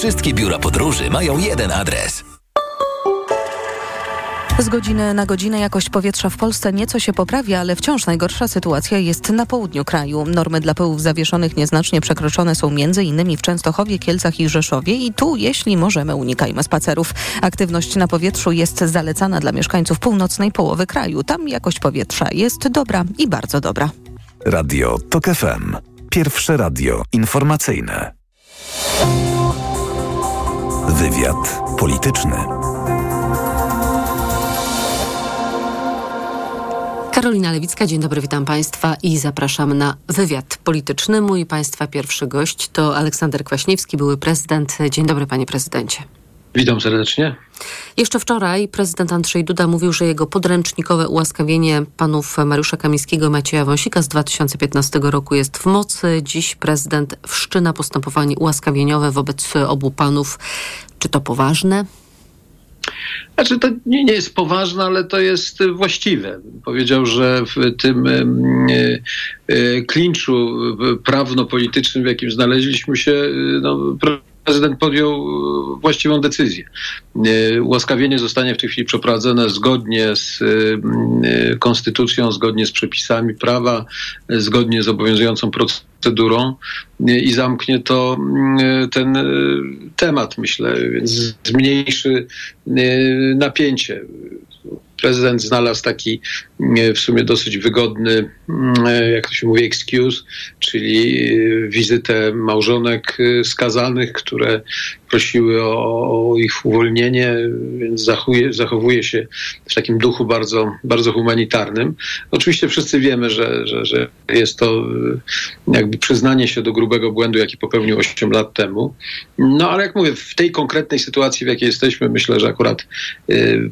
Wszystkie biura podróży mają jeden adres. Z godziny na godzinę jakość powietrza w Polsce nieco się poprawia, ale wciąż najgorsza sytuacja jest na południu kraju. Normy dla pyłów zawieszonych nieznacznie przekroczone są m.in. w Częstochowie, Kielcach i Rzeszowie i tu, jeśli możemy, unikajmy spacerów. Aktywność na powietrzu jest zalecana dla mieszkańców północnej połowy kraju. Tam jakość powietrza jest dobra i bardzo dobra. Radio TOK FM. Pierwsze radio informacyjne. Wywiad polityczny. Karolina Lewicka, dzień dobry, witam Państwa i zapraszam na wywiad polityczny. Mój Państwa pierwszy gość to Aleksander Kwaśniewski, były prezydent. Dzień dobry, panie prezydencie. Witam serdecznie. Jeszcze wczoraj prezydent Andrzej Duda mówił, że jego podręcznikowe ułaskawienie panów Mariusza Kamińskiego i Macieja Wąsika z 2015 roku jest w mocy. Dziś prezydent wszczyna postępowanie ułaskawieniowe wobec obu panów. Czy to poważne? Znaczy to nie, nie jest poważne, ale to jest właściwe. Powiedział, że w tym e, e, klinczu prawno-politycznym, w jakim znaleźliśmy się, e, no, prezydent podjął e, właściwą decyzję. E, ułaskawienie zostanie w tej chwili przeprowadzone zgodnie z e, konstytucją, zgodnie z przepisami prawa, zgodnie z obowiązującą procedurą i zamknie to ten temat, myślę, więc zmniejszy napięcie prezydent znalazł taki w sumie dosyć wygodny, jak to się mówi, excuse, czyli wizytę małżonek skazanych, które prosiły o, ich uwolnienie, więc zachowuje, zachowuje się w takim duchu bardzo, bardzo humanitarnym. Oczywiście wszyscy wiemy, że, że, że jest to jakby przyznanie się do grubego błędu, jaki popełnił 8 lat temu. No ale jak mówię, w tej konkretnej sytuacji, w jakiej jesteśmy, myślę, że akurat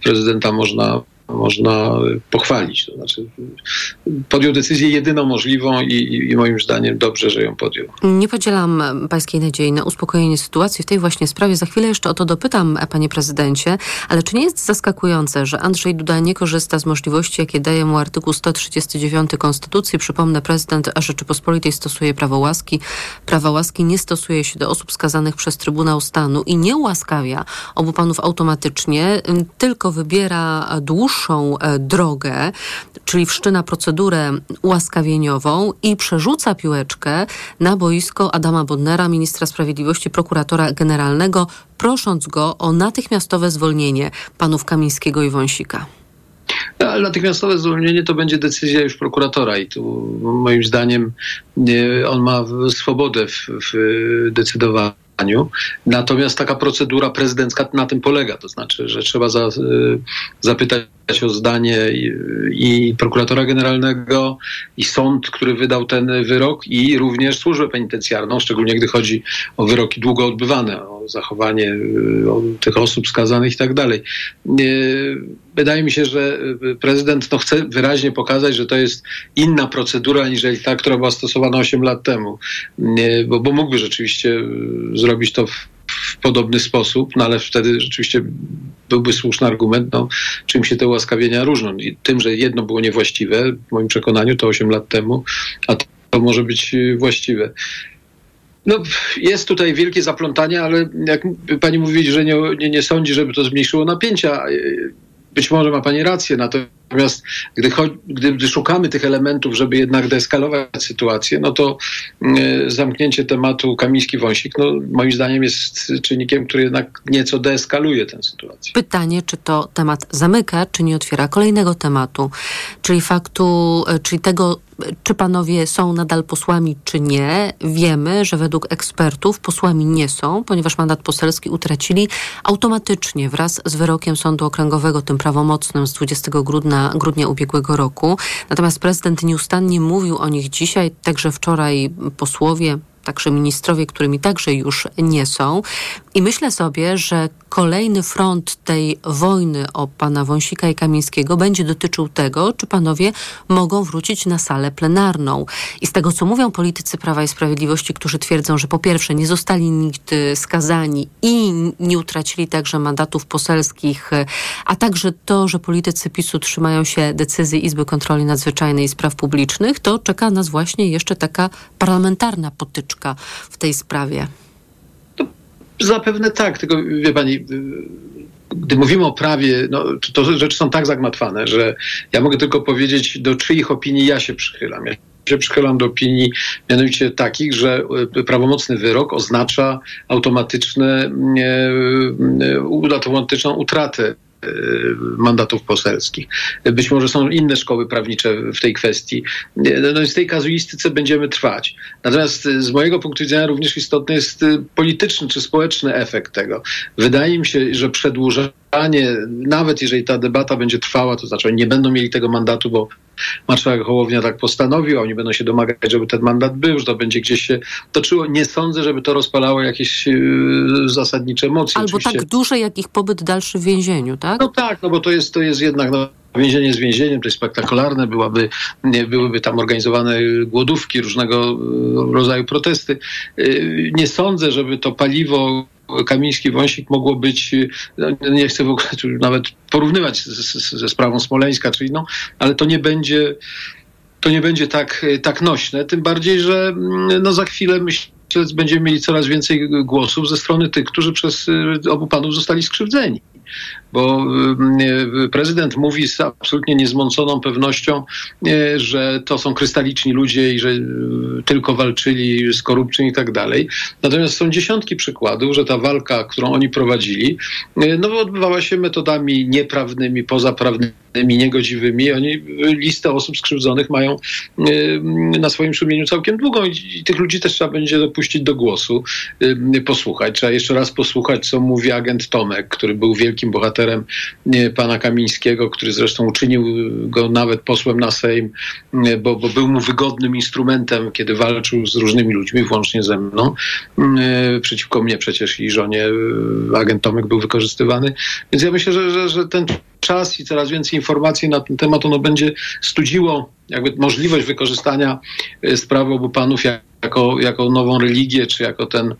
prezydenta można można pochwalić. To znaczy, podjął decyzję jedyną możliwą i, i, moim zdaniem dobrze, że ją podjął. Nie podzielam pańskiej nadziei na uspokojenie sytuacji w tej właśnie sprawie. Za chwilę jeszcze o to dopytam, panie prezydencie, ale czy nie jest zaskakujące, że Andrzej Duda nie korzysta z możliwości, jakie daje mu artykuł 139 Konstytucji? Przypomnę, prezydent Rzeczypospolitej stosuje prawo łaski. Prawa łaski nie stosuje się do osób skazanych przez Trybunał Stanu i nie ułaskawia obu panów automatycznie, tylko wybiera dłuższą dłuższą e, drogę, czyli wszczyna procedurę ułaskawieniową i przerzuca piłeczkę na boisko Adama Bodnera, ministra sprawiedliwości, prokuratora generalnego, prosząc go o natychmiastowe zwolnienie panów Kamińskiego i Wąsika. Ale natychmiastowe zwolnienie to będzie decyzja już prokuratora i tu moim zdaniem on ma swobodę w, w decydowaniu Natomiast taka procedura prezydencka na tym polega, to znaczy, że trzeba za, y, zapytać o zdanie i, i, prokuratora generalnego, i sąd, który wydał ten wyrok, i również służbę penitencjarną, szczególnie gdy chodzi o wyroki długo odbywane, o zachowanie y, o tych osób skazanych i tak dalej. Y, wydaje mi się, że prezydent no, chce wyraźnie pokazać, że to jest inna procedura niż ta, która była stosowana 8 lat temu, bo, bo mógłby rzeczywiście zrobić to w, w podobny sposób, no ale wtedy rzeczywiście byłby słuszny argument, no, czym się te ułaskawienia różnią. I tym, że jedno było niewłaściwe, w moim przekonaniu, to 8 lat temu, a to może być y, właściwe. No, jest tutaj wielkie zaplątanie, ale jak pani mówi, że nie, nie, nie sądzi, żeby to zmniejszyło napięcia, y, być może ma pani rację, natomiast gdy, gdy, szukamy tych elementów, żeby jednak deeskalować sytuację, no to y, zamknięcie tematu Kamiński-Wąsik, no, moim zdaniem jest czynnikiem, który jednak nieco deeskaluje tę sytuację. Pytanie, czy to temat zamyka, czy nie otwiera kolejnego tematu, czyli faktu, y, czyli tego, czy panowie są nadal posłami, czy nie. Wiemy, że według ekspertów posłami nie są, ponieważ mandat poselski utracili automatycznie wraz z wyrokiem Sądu Okręgowego, tym prawomocnym z 20 grudnia, grudnia ubiegłego roku. Natomiast prezydent nieustannie mówił o nich dzisiaj, także wczoraj posłowie, także ministrowie, którymi także już nie są. I myślę sobie, że kolejny front tej wojny o pana Wąsika i Kamińskiego będzie dotyczył tego, czy panowie mogą wrócić na salę plenarną. I z tego, co mówią politycy Prawa i Sprawiedliwości, którzy twierdzą, że po pierwsze nie zostali nigdy skazani i nie utracili także mandatów poselskich, a także to, że politycy PiSu trzymają się decyzji Izby Kontroli Nadzwyczajnej i Spraw Publicznych, to czeka nas właśnie jeszcze taka parlamentarna potyczka w tej sprawie Zapewne tak, tylko wie pani, gdy mówimy o prawie, no, to, rzeczy są tak zagmatwane, że ja mogę tylko powiedzieć, do czyich opinii ja się przychylam. Ja się przychylam do opinii mianowicie takich, że prawomocny wyrok oznacza automatyczne, automatyczną utratę mandatów poselskich. Być może są inne szkoły prawnicze w tej kwestii. No i z tej kazuistyce będziemy trwać. Natomiast z mojego punktu widzenia również istotny jest polityczny czy społeczny efekt tego. Wydaje mi się, że przedłużanie, nawet jeżeli ta debata będzie trwała, to znaczy oni nie będą mieli tego mandatu, bo marszałek Hołownia tak postanowił, oni będą się domagać, żeby ten mandat był, że to będzie gdzieś się toczyło. Nie sądzę, żeby to rozpalało jakieś yy, zasadnicze emocje. Albo Oczywiście. tak duże, jak ich pobyt dalszy w więzieniu, tak? No tak, no bo to jest, to jest jednak... No, Więzienie z więzieniem, to jest spektakularne, byłaby, nie, byłyby tam organizowane głodówki, różnego y, rodzaju protesty. Y, nie sądzę, żeby to paliwo Kamiński Wąsik mogło być, no, nie chcę w ogóle nawet porównywać ze sprawą Smoleńska czy inną, ale to nie będzie, to nie będzie tak, tak nośne, tym bardziej, że mm, no za chwilę myślę, będziemy mieli coraz więcej głosów ze strony tych, którzy przez obu panów zostali skrzywdzeni bo y, prezydent mówi z absolutnie niezmąconą pewnością, y, że to są krystaliczni ludzie i że y, tylko walczyli z korupcją i tak dalej. Natomiast są dziesiątki przykładów, że ta walka, którą oni prowadzili, no, odbywała się metodami nieprawnymi, pozaprawnymi, niegodziwymi. Oni listę osób skrzywdzonych mają na swoim sumieniu całkiem długą i tych ludzi też trzeba będzie dopuścić do głosu, posłuchać. Trzeba jeszcze raz posłuchać, co mówi agent Tomek, który był wielkim bohaterem bohaterem pana Kamińskiego, który zresztą uczynił go nawet posłem na Sejm, bo, bo był mu wygodnym instrumentem, kiedy walczył z różnymi ludźmi, włącznie ze mną. E, przeciwko mnie przecież i żonie e, agent Tomek był wykorzystywany. Więc ja myślę, że, że, że ten czas i coraz więcej informacji na ten temat ono będzie studziło jakby możliwość wykorzystania e, sprawy obu panów jako, jako nową religię, czy jako ten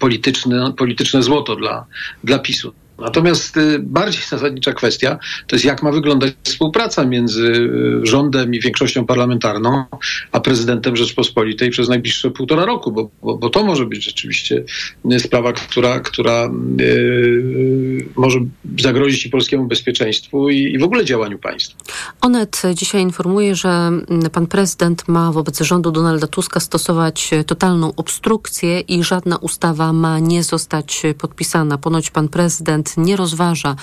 polityczny, polityczne złoto dla, dla PiSu. Natomiast y, bardziej zasadnicza kwestia to jest, jak ma wyglądać współpraca między y, rządem i większością parlamentarną, a prezydentem Rzeczpospolitej przez najbliższe półtora roku, bo, bo, bo to może być rzeczywiście y, sprawa, która, która yy, może zagrozić i polskiemu bezpieczeństwu i, i w ogóle działaniu państwa. Onet dzisiaj informuje, że mm, pan prezydent ma wobec rządu Donalda Tuska stosować totalną obstrukcję i żadna ustawa ma nie zostać podpisana. Ponoć pan prezydent nie rozważa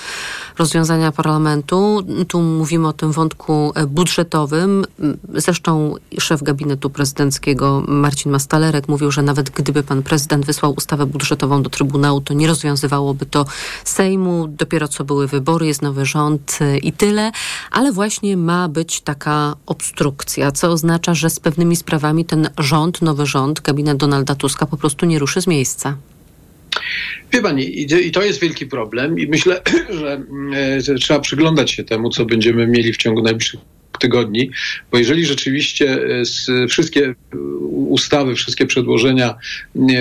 rozwiązania parlamentu. Tu mówimy o tym wątku e, budżetowym. Zresztą szef gabinetu prezydenckiego Marcin Mastalerek mówił, że nawet gdyby pan prezydent wysłał ustawę budżetową do Trybunału, to nie rozwiązywałoby to Sejmu. Dopiero co były wybory, jest nowy rząd e, i tyle. Ale właśnie ma być taka obstrukcja, co oznacza, że z pewnymi sprawami ten rząd, nowy rząd, gabinet Donalda Tuska po prostu nie ruszy z miejsca. Wie pani, i to jest wielki problem i myślę, że, e, że trzeba przyglądać się temu, co będziemy mieli w ciągu najbliższych tygodni, bo jeżeli rzeczywiście e, wszystkie e, ustawy, wszystkie przedłożenia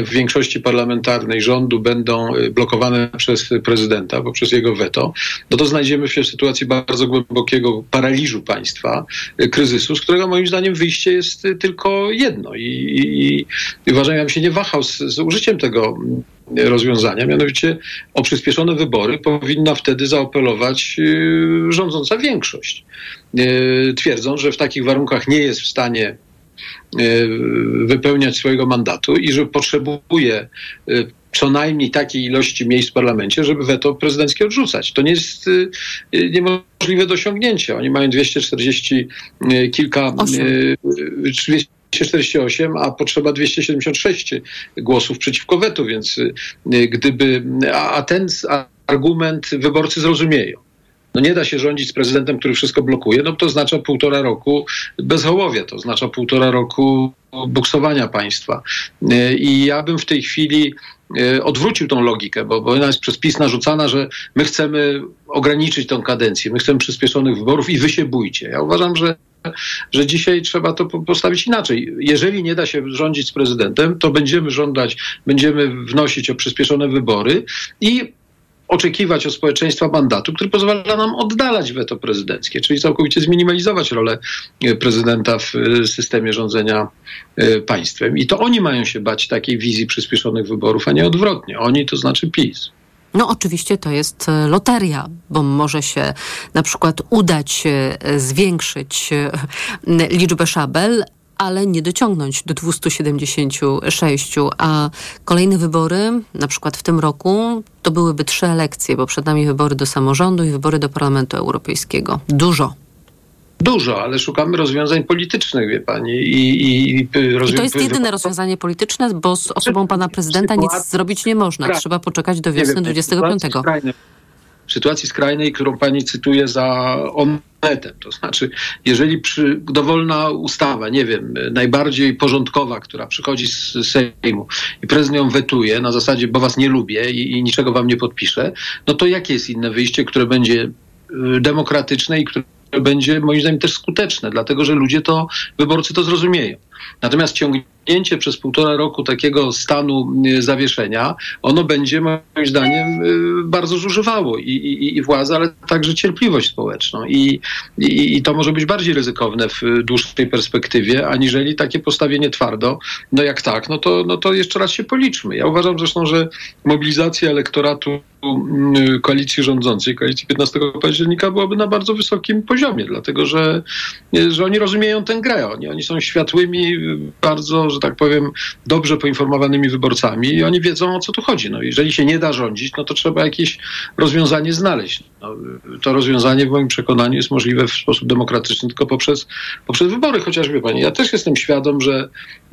w większości parlamentarnej rządu będą blokowane przez prezydenta poprzez jego weto, no to znajdziemy się w sytuacji bardzo głębokiego paraliżu państwa, kryzysu, z którego moim zdaniem wyjście jest tylko jedno i, i, i uważam, ja bym się nie wahał z, z użyciem tego rozwiązania, mianowicie o przyspieszone wybory powinna wtedy zaopelować y, rządząca większość. Y, twierdzą, że w takich warunkach nie jest w stanie y, wypełniać swojego mandatu i że potrzebuje co najmniej takiej ilości miejsc w parlamencie, żeby weto prezydenckie odrzucać. To nie jest niemożliwe do osiągnięcia. Oni mają 240 kilka, 248, a potrzeba 276 głosów przeciwko wetu, więc y, gdyby, a ten argument wyborcy zrozumieją. No nie da się rządzić z prezydentem, który wszystko blokuje, no to oznacza półtora roku bezhołowia, to oznacza półtora roku buksowania państwa. Y, I ja bym w tej chwili y, odwrócił tą logikę, bo, bo ona jest przez PiS narzucana, że my chcemy ograniczyć tą kadencję, my chcemy przyspieszonych wyborów i wy się bójcie. Ja uważam, że że dzisiaj trzeba to postawić inaczej. Jeżeli nie da się rządzić z prezydentem, to będziemy żądać, będziemy wnosić o przyspieszone wybory i oczekiwać od społeczeństwa mandatu, który pozwala nam oddalać weto prezydenckie, czyli całkowicie zminimalizować rolę prezydenta w systemie rządzenia państwem. I to oni mają się bać takiej wizji przyspieszonych wyborów, a nie odwrotnie. Oni to znaczy PiS. No oczywiście to jest e, loteria, bo może się na przykład udać e, zwiększyć e, liczbę szabel, ale nie dociągnąć do 276. A kolejne wybory, na przykład w tym roku, to byłyby trzy elekcje, bo przed nami wybory do samorządu i wybory do Parlamentu Europejskiego. Dużo. Dużo, ale szukamy rozwiązań politycznych, wie pani. I, i, i, I to jest jedyne rozwiązanie polityczne, bo z osobą pana prezydenta nic zrobić nie można. Trzeba poczekać do wiosny 25. W sytuacji skrajnej, którą pani cytuje za onetem, to znaczy, jeżeli przy, dowolna ustawa, nie wiem, najbardziej porządkowa, która przychodzi z Sejmu i prezydent ją wetuje na zasadzie, bo was nie lubię i, i niczego wam nie podpiszę, no to jakie jest inne wyjście, które będzie y, demokratyczne i które będzie moim zdaniem też skuteczne, dlatego że ludzie to, wyborcy to zrozumieją. Natomiast ciągnięcie przez półtora roku takiego stanu y, zawieszenia, ono będzie moim zdaniem y, bardzo zużywało i, i, i władzę, ale także cierpliwość społeczną. I, i, I to może być bardziej ryzykowne w dłuższej perspektywie, aniżeli takie postawienie twardo. No jak tak, no to, no to jeszcze raz się policzmy. Ja uważam zresztą, że mobilizacja elektoratu y, koalicji rządzącej, koalicji 15 października byłaby na bardzo wysokim poziomie, dlatego że, że oni rozumieją tę grę. Oni, oni są światłymi, bardzo, że tak powiem, dobrze poinformowanymi wyborcami i oni wiedzą, o co tu chodzi. No, jeżeli się nie da rządzić, no to trzeba jakieś rozwiązanie znaleźć. No, to rozwiązanie w moim przekonaniu jest możliwe w sposób demokratyczny tylko poprzez, poprzez wybory. Chociaż wie pani, ja też jestem świadom, że,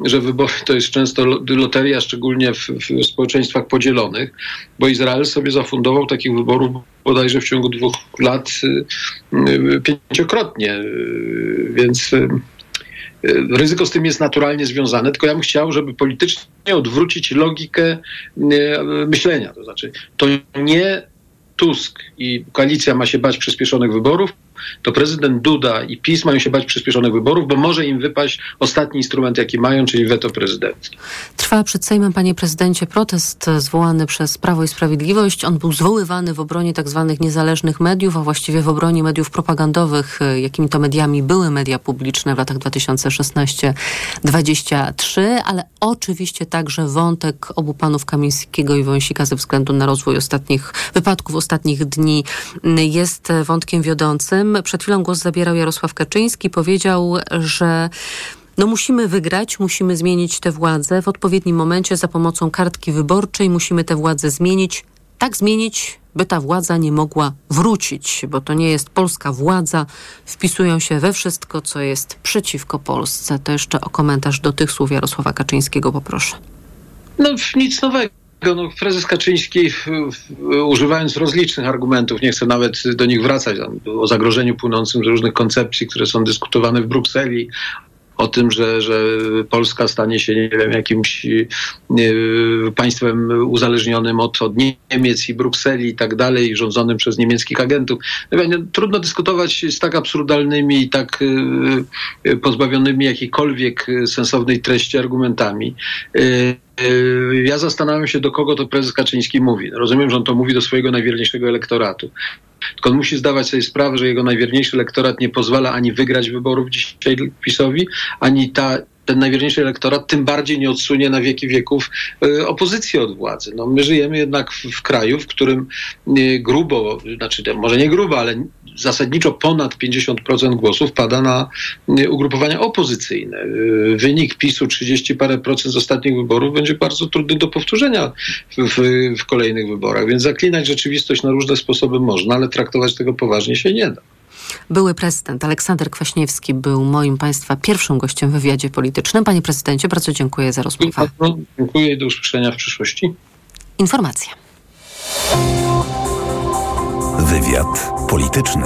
że wybory to jest często loteria, szczególnie w, w społeczeństwach podzielonych, bo Izrael sobie zafundował takich wyborów bodajże w ciągu dwóch lat y, y, pięciokrotnie. Y, więc ryzyko z tym jest naturalnie związane, tylko ja bym chciał, żeby politycznie odwrócić logikę myślenia. To znaczy, to nie Tusk i koalicja ma się bać przyspieszonych wyborów, to prezydent Duda i PiS mają się bać przyspieszonych wyborów, bo może im wypaść ostatni instrument, jaki mają, czyli weto prezydenckie. Trwa przed Sejmem, panie prezydencie, protest zwołany przez Prawo i Sprawiedliwość. On był zwoływany w obronie tak zwanych niezależnych mediów, a właściwie w obronie mediów propagandowych, jakimi to mediami były media publiczne w latach 2016-23, ale oczywiście także wątek obu panów Kamińskiego i Wąsika ze względu na rozwój ostatnich wypadków, ostatnich dni jest wątkiem wiodącym. Przed chwilą głos zabierał Jarosław Kaczyński. Powiedział, że no musimy wygrać, musimy zmienić tę władzę w odpowiednim momencie za pomocą kartki wyborczej. Musimy tę władzę zmienić, tak zmienić, by ta władza nie mogła wrócić, bo to nie jest polska władza. Wpisują się we wszystko, co jest przeciwko Polsce. To jeszcze o komentarz do tych słów Jarosława Kaczyńskiego poproszę. No nic nowego no, prezes Kaczyński, używając rozlicznych argumentów, nie chcę nawet do nich wracać, o zagrożeniu płynącym z różnych koncepcji, które są dyskutowane w Brukseli, o tym, że, że Polska stanie się, nie wiem, jakimś nie, państwem uzależnionym od, od Niemiec i Brukseli i tak dalej, rządzonym przez niemieckich agentów. No, trudno dyskutować z tak absurdalnymi i tak y, pozbawionymi jakiejkolwiek sensownej treści argumentami. Y, y, ja zastanawiam się, do kogo to prezes Kaczyński mówi. Rozumiem, że on to mówi do swojego najwierniejszego elektoratu. Tylko on musi zdawać sobie sprawę, że jego najwierniejszy elektorat nie pozwala ani wygrać wyborów dzisiaj PiSowi, ani ta ten najwierniejszy elektorat tym bardziej nie odsunie na wieki wieków y, opozycję od władzy. No, my żyjemy jednak w, w kraju, w którym y, grubo, znaczy może nie grubo, ale zasadniczo ponad 50% głosów pada na y, ugrupowania opozycyjne. Wynik PiSu 30 parę procent z ostatnich wyborów będzie bardzo trudny do powtórzenia w, w kolejnych wyborach, więc zaklinać rzeczywistość na różne sposoby można, ale traktować tego poważnie się nie da. Były prezydent Aleksander Kwaśniewski był moim Państwa pierwszym gościem w wywiadzie politycznym. Panie prezydencie, bardzo dziękuję za rozmowę. Dziękuję i do usłyszenia w przyszłości. Informacja. Wywiad polityczny.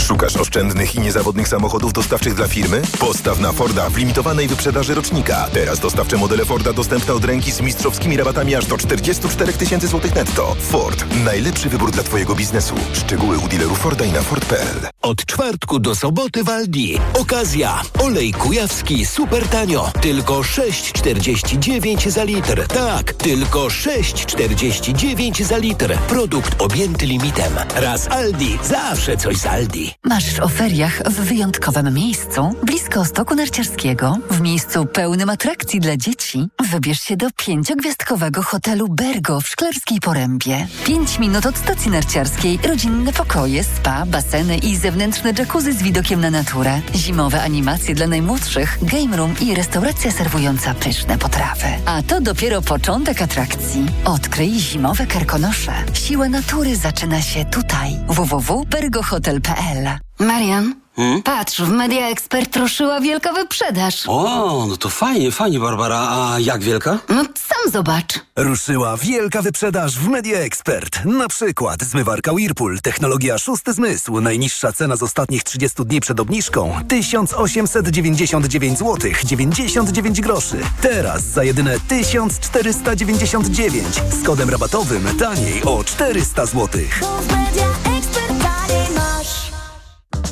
Szukasz oszczędnych i niezawodnych samochodów dostawczych dla firmy? Postaw na Forda w limitowanej wyprzedaży rocznika. Teraz dostawcze modele Forda dostępne od ręki z mistrzowskimi rabatami aż do 44 tysięcy złotych netto. Ford. Najlepszy wybór dla Twojego biznesu. Szczegóły u dealerów Forda i na Ford.pl. Od czwartku do soboty w Aldi. Okazja. Olej kujawski super tanio. Tylko 6,49 za litr. Tak, tylko 6,49 za litr. Produkt objęty limitem. Raz Aldi. Zawsze coś z Aldi. Marzysz o feriach w wyjątkowym miejscu, blisko stoku narciarskiego, w miejscu pełnym atrakcji dla dzieci? Wybierz się do pięciogwiazdkowego hotelu Bergo w Szklarskiej Porębie. Pięć minut od stacji narciarskiej, rodzinne pokoje, spa, baseny i zewnętrzne jacuzzi z widokiem na naturę. Zimowe animacje dla najmłodszych, game room i restauracja serwująca pyszne potrawy. A to dopiero początek atrakcji. Odkryj zimowe karkonosze. Siła natury zaczyna się tutaj. www.bergohotel.pl Marian, patrz, w Media Expert ruszyła wielka wyprzedaż. O, no to fajnie, fajnie, Barbara. A jak wielka? No sam zobacz. Ruszyła wielka wyprzedaż w Media Expert. Na przykład zmywarka Whirlpool, technologia szósty zmysł. Najniższa cena z ostatnich 30 dni przed obniżką 1899 zł 99 groszy. Teraz za jedyne 1499 z kodem rabatowym taniej o 400 zł.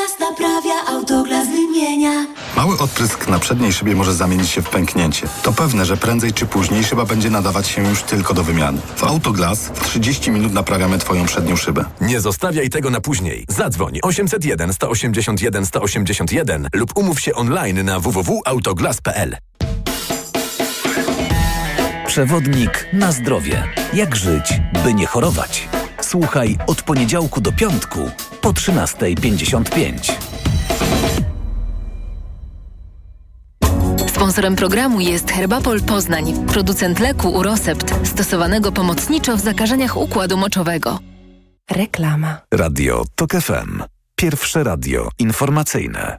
Autoglas naprawia, autoglas wymienia. Mały odprysk na przedniej szybie może zamienić się w pęknięcie. To pewne, że prędzej czy później szyba będzie nadawać się już tylko do wymiany. W Autoglas w 30 minut naprawiamy Twoją przednią szybę. Nie zostawiaj tego na później. Zadzwoń 801 181 181 lub umów się online na www.autoglas.pl. Przewodnik na zdrowie. Jak żyć, by nie chorować? Słuchaj od poniedziałku do piątku po 13.55. Sponsorem programu jest Herbapol Poznań, producent leku Urosept, stosowanego pomocniczo w zakażeniach układu moczowego. Reklama. Radio TOK FM. Pierwsze radio informacyjne.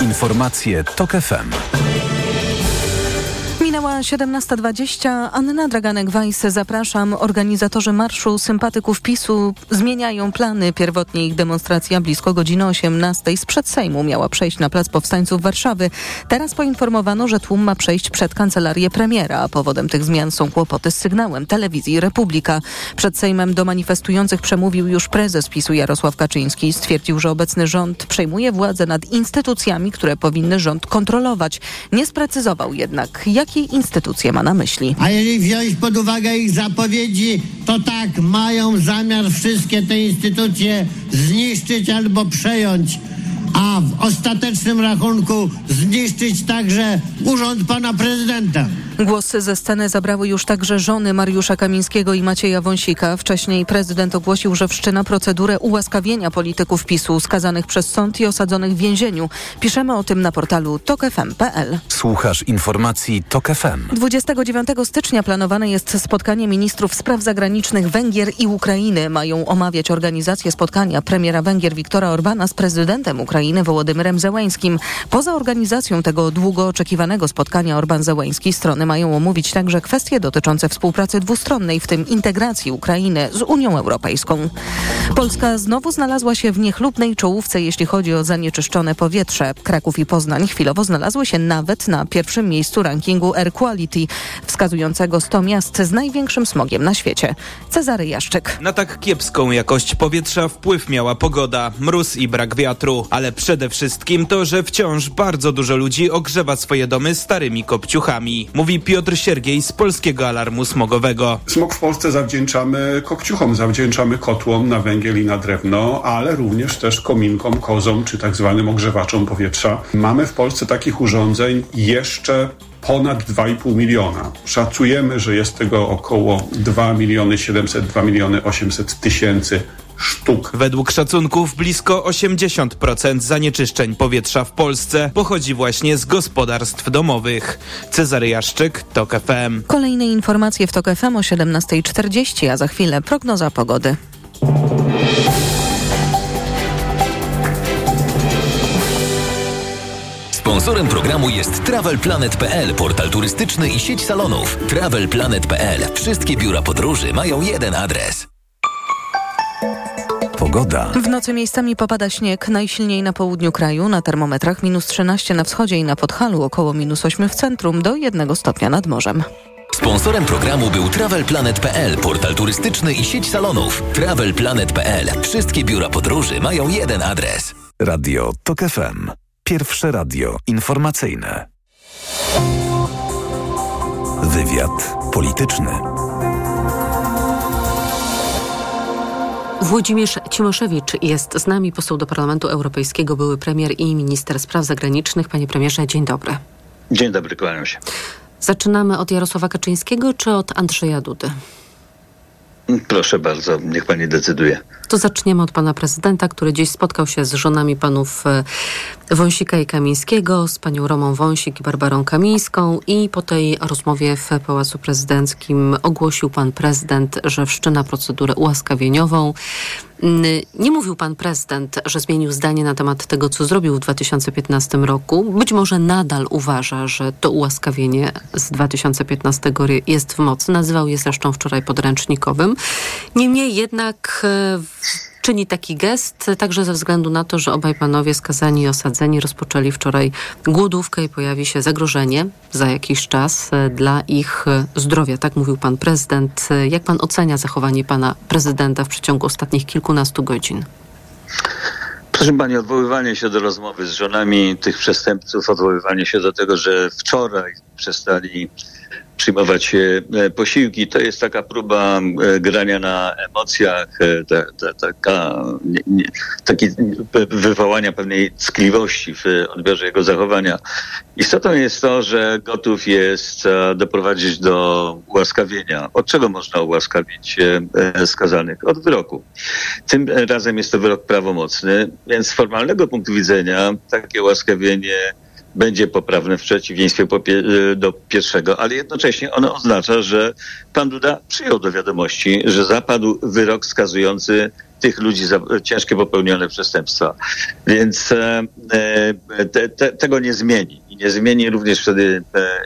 Informacje TOK FM. Minęła 17.20. Anna Draganek-Weiss, zapraszam. Organizatorzy marszu sympatyków PiSu zmieniają plany. Pierwotnie ich demonstracja blisko godziny 18 sprzed Sejmu miała przejść na Plac Powstańców Warszawy. Teraz poinformowano, że tłum ma przejść przed kancelarię premiera. Powodem tych zmian są kłopoty z sygnałem telewizji Republika. Przed Sejmem do manifestujących przemówił już prezes PiSu Jarosław Kaczyński. Stwierdził, że obecny rząd przejmuje władzę nad instytucjami, które powinny rząd kontrolować. Nie sprecyzował jednak, jakie instytucje ma na myśli. A jeżeli wziąć pod uwagę ich zapowiedzi, to tak, mają zamiar wszystkie te instytucje zniszczyć albo przejąć, a w ostatecznym rachunku zniszczyć także urząd pana prezydenta. Głos ze sceny zabrały już także żony Mariusza Kamińskiego i Macieja Wąsika. Wcześniej prezydent ogłosił, że wszczyna procedurę ułaskawienia polityków PiSu skazanych przez sąd i osadzonych w więzieniu. Piszemy o tym na portalu tokefm.pl. Słuchasz informacji TOK FM. 29 stycznia planowane jest spotkanie ministrów spraw zagranicznych Węgier i Ukrainy. Mają omawiać organizację spotkania premiera Węgier Viktora Orbana z prezydentem Ukrainy Wołodymyrem Zełańskim. Poza organizacją tego długo oczekiwanego spotkania Orban-Zełański strony mają omówić także kwestie dotyczące współpracy dwustronnej, w tym integracji Ukrainy z Unią Europejską. Polska znowu znalazła się w niechlubnej czołówce, jeśli chodzi o zanieczyszczone powietrze. Kraków i Poznań chwilowo znalazły się nawet na pierwszym miejscu rankingu Air Quality, wskazującego 100 miast z największym smogiem na świecie. Cezary Jaszczyk. Na tak kiepską jakość powietrza wpływ miała pogoda, mróz i brak wiatru, ale przede wszystkim to, że wciąż bardzo dużo ludzi ogrzewa swoje domy starymi kopciuchami, mówi Piotr Siergiej z Polskiego Alarmu Smogowego. Smog w Polsce zawdzięczamy kopciuchom, zawdzięczamy kotłom na węgiel i na drewno, ale również też kominkom, kozom czy tak zwanym ogrzewaczom powietrza. Mamy w Polsce takich urządzeń jeszcze ponad 2,5 miliona. Szacujemy, że jest tego około 2 miliony 700, 2 miliony 800 tysięcy sztuk. Według szacunków blisko 80% zanieczyszczeń powietrza w Polsce pochodzi właśnie z gospodarstw domowych. Cezary Jaszczyk, TOK FM. Kolejne informacje w TOK FM o 17.40, a za chwilę prognoza pogody. Sponsorem programu jest TravelPlanet.pl, portal turystyczny i sieć salonów. TravelPlanet.pl. Wszystkie biura podróży mają jeden adres. Pogoda. W nocy miejscami popada śnieg, najsilniej na południu kraju, na termometrach minus 13 na wschodzie i na Podhalu, około minus 8 w centrum, do 1 stopnia nad morzem. Sponsorem programu był TravelPlanet.pl, portal turystyczny i sieć salonów. TravelPlanet.pl. Wszystkie biura podróży mają jeden adres. Radio TOK FM. Pierwsze radio informacyjne. Wywiad polityczny. Włodzimierz Cimoszewicz jest z nami, poseł do Parlamentu Europejskiego, były premier i minister spraw zagranicznych. Panie premierze, dzień dobry. Dzień dobry, kłaniam się. Zaczynamy od Jarosława Kaczyńskiego czy od Andrzeja Dudy? Proszę bardzo, niech pani decyduje. To zaczniemy od pana prezydenta, który dziś spotkał się z żonami panów e, Wąsika i Kamińskiego, z panią Romą Wąsik i Barbarą Kamińską i po tej rozmowie w Pałacu Prezydenckim ogłosił pan prezydent, że wszczyna procedurę ułaskawieniową. Nie mówił pan prezydent, że zmienił zdanie na temat tego, co zrobił w 2015 roku. Być może nadal uważa, że to ułaskawienie z 2015 jest w mocy. Nazywał je zresztą wczoraj podręcznikowym. Niemniej jednak e, czyni taki gest, także ze względu na to, że obaj panowie skazani i osadzeni rozpoczęli wczoraj głodówkę i pojawi się zagrożenie za jakiś czas e, dla ich e, zdrowia. Tak mówił pan prezydent. Jak pan ocenia zachowanie pana prezydenta w przeciągu ostatnich kilkunastu godzin? Proszę Pani, odwoływanie się do rozmowy z żonami tych przestępców, odwoływanie się do tego, że wczoraj przestali przyjmować e, posiłki. To jest taka próba e, grania na emocjach, e, ta, ta, taka, nie, nie, taki wywołania pewnej ckliwości w odbiorze jego zachowania. Istotą jest to, że gotów jest doprowadzić do ułaskawienia. Od czego można ułaskawić skazanych? Od wyroku. Tym razem jest to wyrok prawomocny, więc z formalnego punktu widzenia takie ułaskawienie będzie poprawne w przeciwieństwie do pierwszego, ale jednocześnie ono oznacza, że pan Duda przyjął do wiadomości, że zapadł wyrok skazujący tych ludzi za ciężkie popełnione przestępstwa. Więc e, e, te, te, tego nie zmieni. I nie zmieni również wtedy e,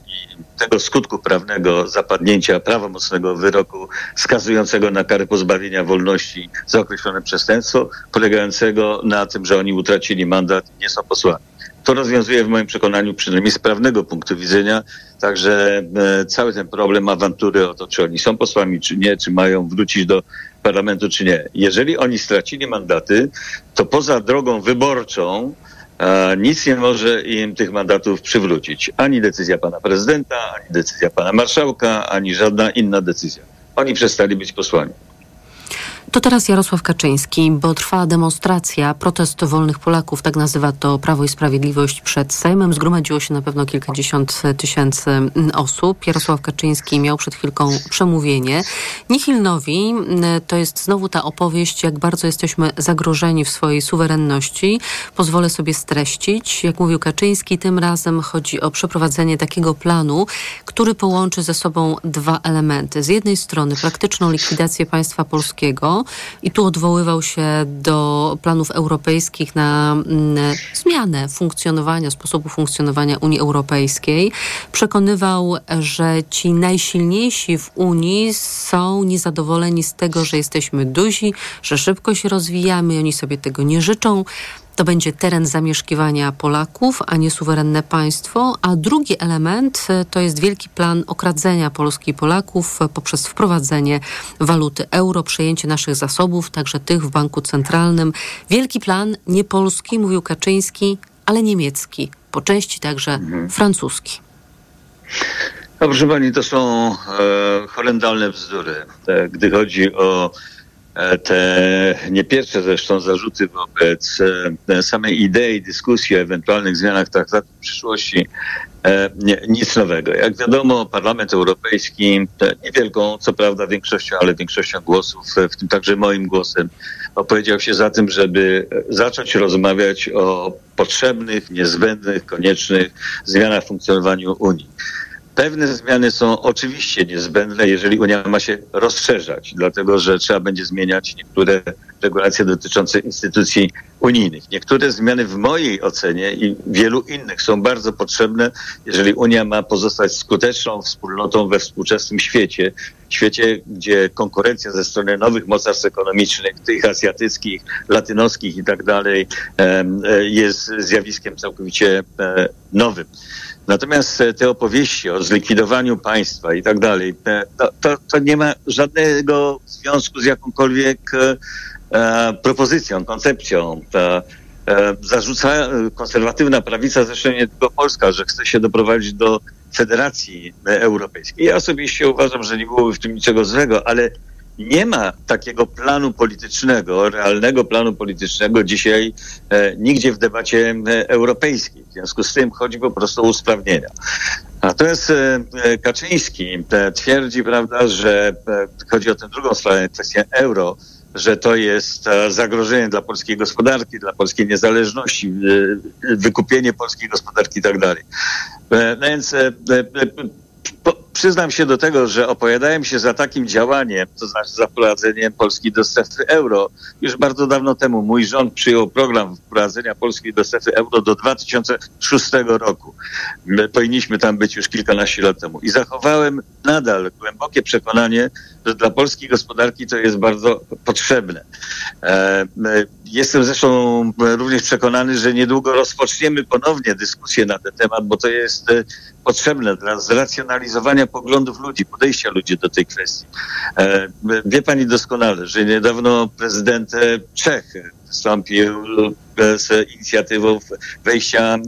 tego skutku prawnego zapadnięcia prawomocnego wyroku skazującego na karę pozbawienia wolności za określone przestępstwo, polegającego na tym, że oni utracili mandat i nie są posłami. To rozwiązuje w moim przekonaniu, przynajmniej z prawnego punktu widzenia, także e, cały ten problem awantury o to, czy oni są posłami, czy nie, czy mają wrócić do parlamentu, czy nie. Jeżeli oni stracili mandaty, to poza drogą wyborczą e, nic nie może im tych mandatów przywrócić. Ani decyzja pana prezydenta, ani decyzja pana marszałka, ani żadna inna decyzja. Oni przestali być posłami. To teraz Jarosław Kaczyński, bo trwa demonstracja, protest wolnych Polaków, tak nazywa to Prawo i Sprawiedliwość przed Sejmem. Zgromadziło się na pewno kilkadziesiąt tysięcy osób. Jarosław Kaczyński miał przed chwilką przemówienie. Nihilnowi to jest znowu ta opowieść, jak bardzo jesteśmy zagrożeni w swojej suwerenności. Pozwolę sobie streścić. Jak mówił Kaczyński, tym razem chodzi o przeprowadzenie takiego planu, który połączy ze sobą dwa elementy. Z jednej strony praktyczną likwidację państwa polskiego i tu odwoływał się do planów europejskich na mm, zmianę funkcjonowania, sposobu funkcjonowania Unii Europejskiej. Przekonywał, że ci najsilniejsi w Unii są niezadowoleni z tego, że jesteśmy duzi, że szybko się rozwijamy, oni sobie tego nie życzą. To będzie teren zamieszkiwania Polaków, a nie suwerenne państwo. A drugi element e, to jest wielki plan okradzenia Polski i Polaków e, poprzez wprowadzenie waluty euro, przejęcie naszych zasobów, także tych w banku centralnym. Wielki plan, nie polski, mówił Kaczyński, ale niemiecki, po części także mhm. francuski. No, proszę pani, to są e, horrendalne bzdury. E, gdy chodzi o te nie pierwsze zresztą zarzuty wobec e, samej idei dyskusji o ewentualnych zmianach traktatu w przyszłości e, nic nowego. Jak wiadomo, Parlament Europejski niewielką, co prawda większością, ale większością głosów, w tym także moim głosem, opowiedział się za tym, żeby zacząć rozmawiać o potrzebnych, niezbędnych, koniecznych zmianach w funkcjonowaniu Unii. Pewne zmiany są oczywiście niezbędne, jeżeli Unia ma się rozszerzać, dlatego że trzeba będzie zmieniać niektóre regulacje dotyczące instytucji unijnych. Niektóre zmiany w mojej ocenie i wielu innych są bardzo potrzebne, jeżeli Unia ma pozostać skuteczną wspólnotą we współczesnym świecie, świecie, gdzie konkurencja ze strony nowych mocarstw ekonomicznych, tych azjatyckich, latynoskich i tak dalej, jest zjawiskiem całkowicie e, nowym. Natomiast e, te opowieści o zlikwidowaniu państwa i tak dalej, to, to, nie ma żadnego związku z jakąkolwiek e, e propozycją, koncepcją. Ta, e, zarzuca konserwatywna prawica, zresztą nie tylko Polska, że chce się doprowadzić do Federacji Europejskiej. Ja osobiście uważam, że nie byłoby w tym niczego złego, ale nie ma takiego planu politycznego, realnego planu politycznego dzisiaj e, nigdzie w debacie e, europejskiej. W związku z tym chodzi po prostu o usprawnienia. Natomiast e, e Kaczyński e, twierdzi, prawda, że chodzi o tę drugą stronę, kwestię euro, że to jest zagrożenie dla polskiej gospodarki, dla polskiej niezależności, wykupienie polskiej gospodarki i tak dalej. No więc przyznam się do tego, że opowiadałem się za takim działaniem, to znaczy za wprowadzeniem Polski do strefy euro. Już bardzo dawno temu mój rząd przyjął program wprowadzenia Polski do strefy euro do 2006 roku. My powinniśmy tam być już kilkanaście lat temu. I zachowałem nadal głębokie przekonanie, że dla polskiej gospodarki to jest bardzo potrzebne. E, jestem zresztą również przekonany, że niedługo rozpoczniemy ponownie dyskusję na ten temat, bo to jest e, potrzebne dla zracjonalizowania poglądów ludzi, podejścia ludzi do tej kwestii. E, wie pani doskonale, że niedawno prezydent Czech wystąpił z inicjatywą wejścia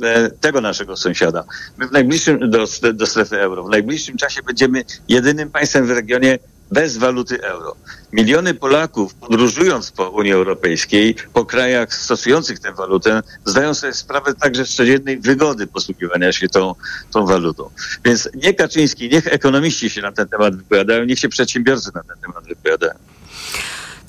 tego naszego sąsiada. My w najbliższym do, do strefy euro, w najbliższym czasie będziemy jedynym państwem w regionie, bez waluty euro. Miliony Polaków podróżując po Unii Europejskiej, po krajach stosujących tę walutę, zdają sobie sprawę także z codziennej wygody posługiwania się tą, tą walutą. Więc nie Kaczyński, niech ekonomiści się na ten temat wypowiadają, niech się przedsiębiorcy na ten temat wypowiadają.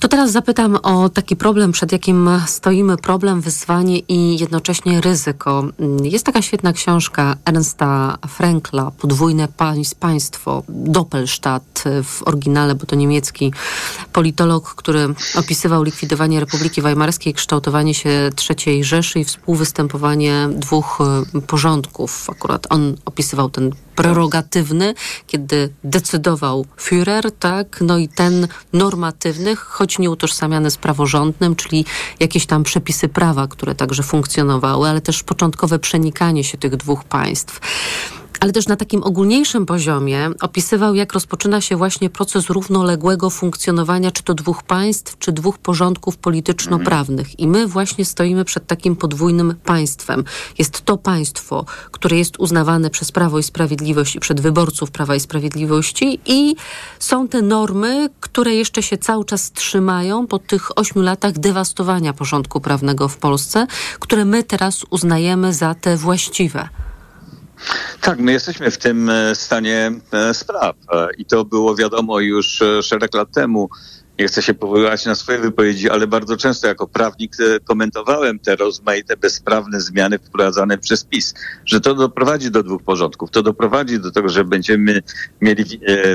To teraz zapytam o taki problem, przed jakim stoimy, problem, wyzwanie i jednocześnie ryzyko. Jest taka świetna książka Ernsta Frankla, Podwójne państwo, Doppelstadt w oryginale, bo to niemiecki politolog, który opisywał likwidowanie Republiki Weimarskiej, kształtowanie się III Rzeszy i współwystępowanie dwóch e, porządków. Akurat on opisywał ten prerogatywny, kiedy decydował Führer, tak, no i ten normatywny, choć nie utożsamiany z praworządnym, czyli jakieś tam przepisy prawa, które także funkcjonowały, ale też początkowe przenikanie się tych dwóch państw. Ale też na takim ogólniejszym poziomie opisywał, jak rozpoczyna się właśnie proces równoległego funkcjonowania czy to dwóch państw, czy dwóch porządków polityczno-prawnych. I my właśnie stoimy przed takim podwójnym państwem. Jest to państwo, które jest uznawane przez Prawo i Sprawiedliwość i przed wyborców Prawa i Sprawiedliwości i są te normy, które jeszcze się cały czas trzymają po tych ośmiu latach dewastowania porządku prawnego w Polsce, które my teraz uznajemy za te właściwe. Tak, my jesteśmy w tym e, stanie e, spraw e, i to było wiadomo już szereg lat temu. Nie chcę się powoływać na swoje wypowiedzi, ale bardzo często jako prawnik komentowałem te rozmaite bezprawne zmiany wprowadzane przez PiS, że to doprowadzi do dwóch porządków. To doprowadzi do tego, że będziemy mieli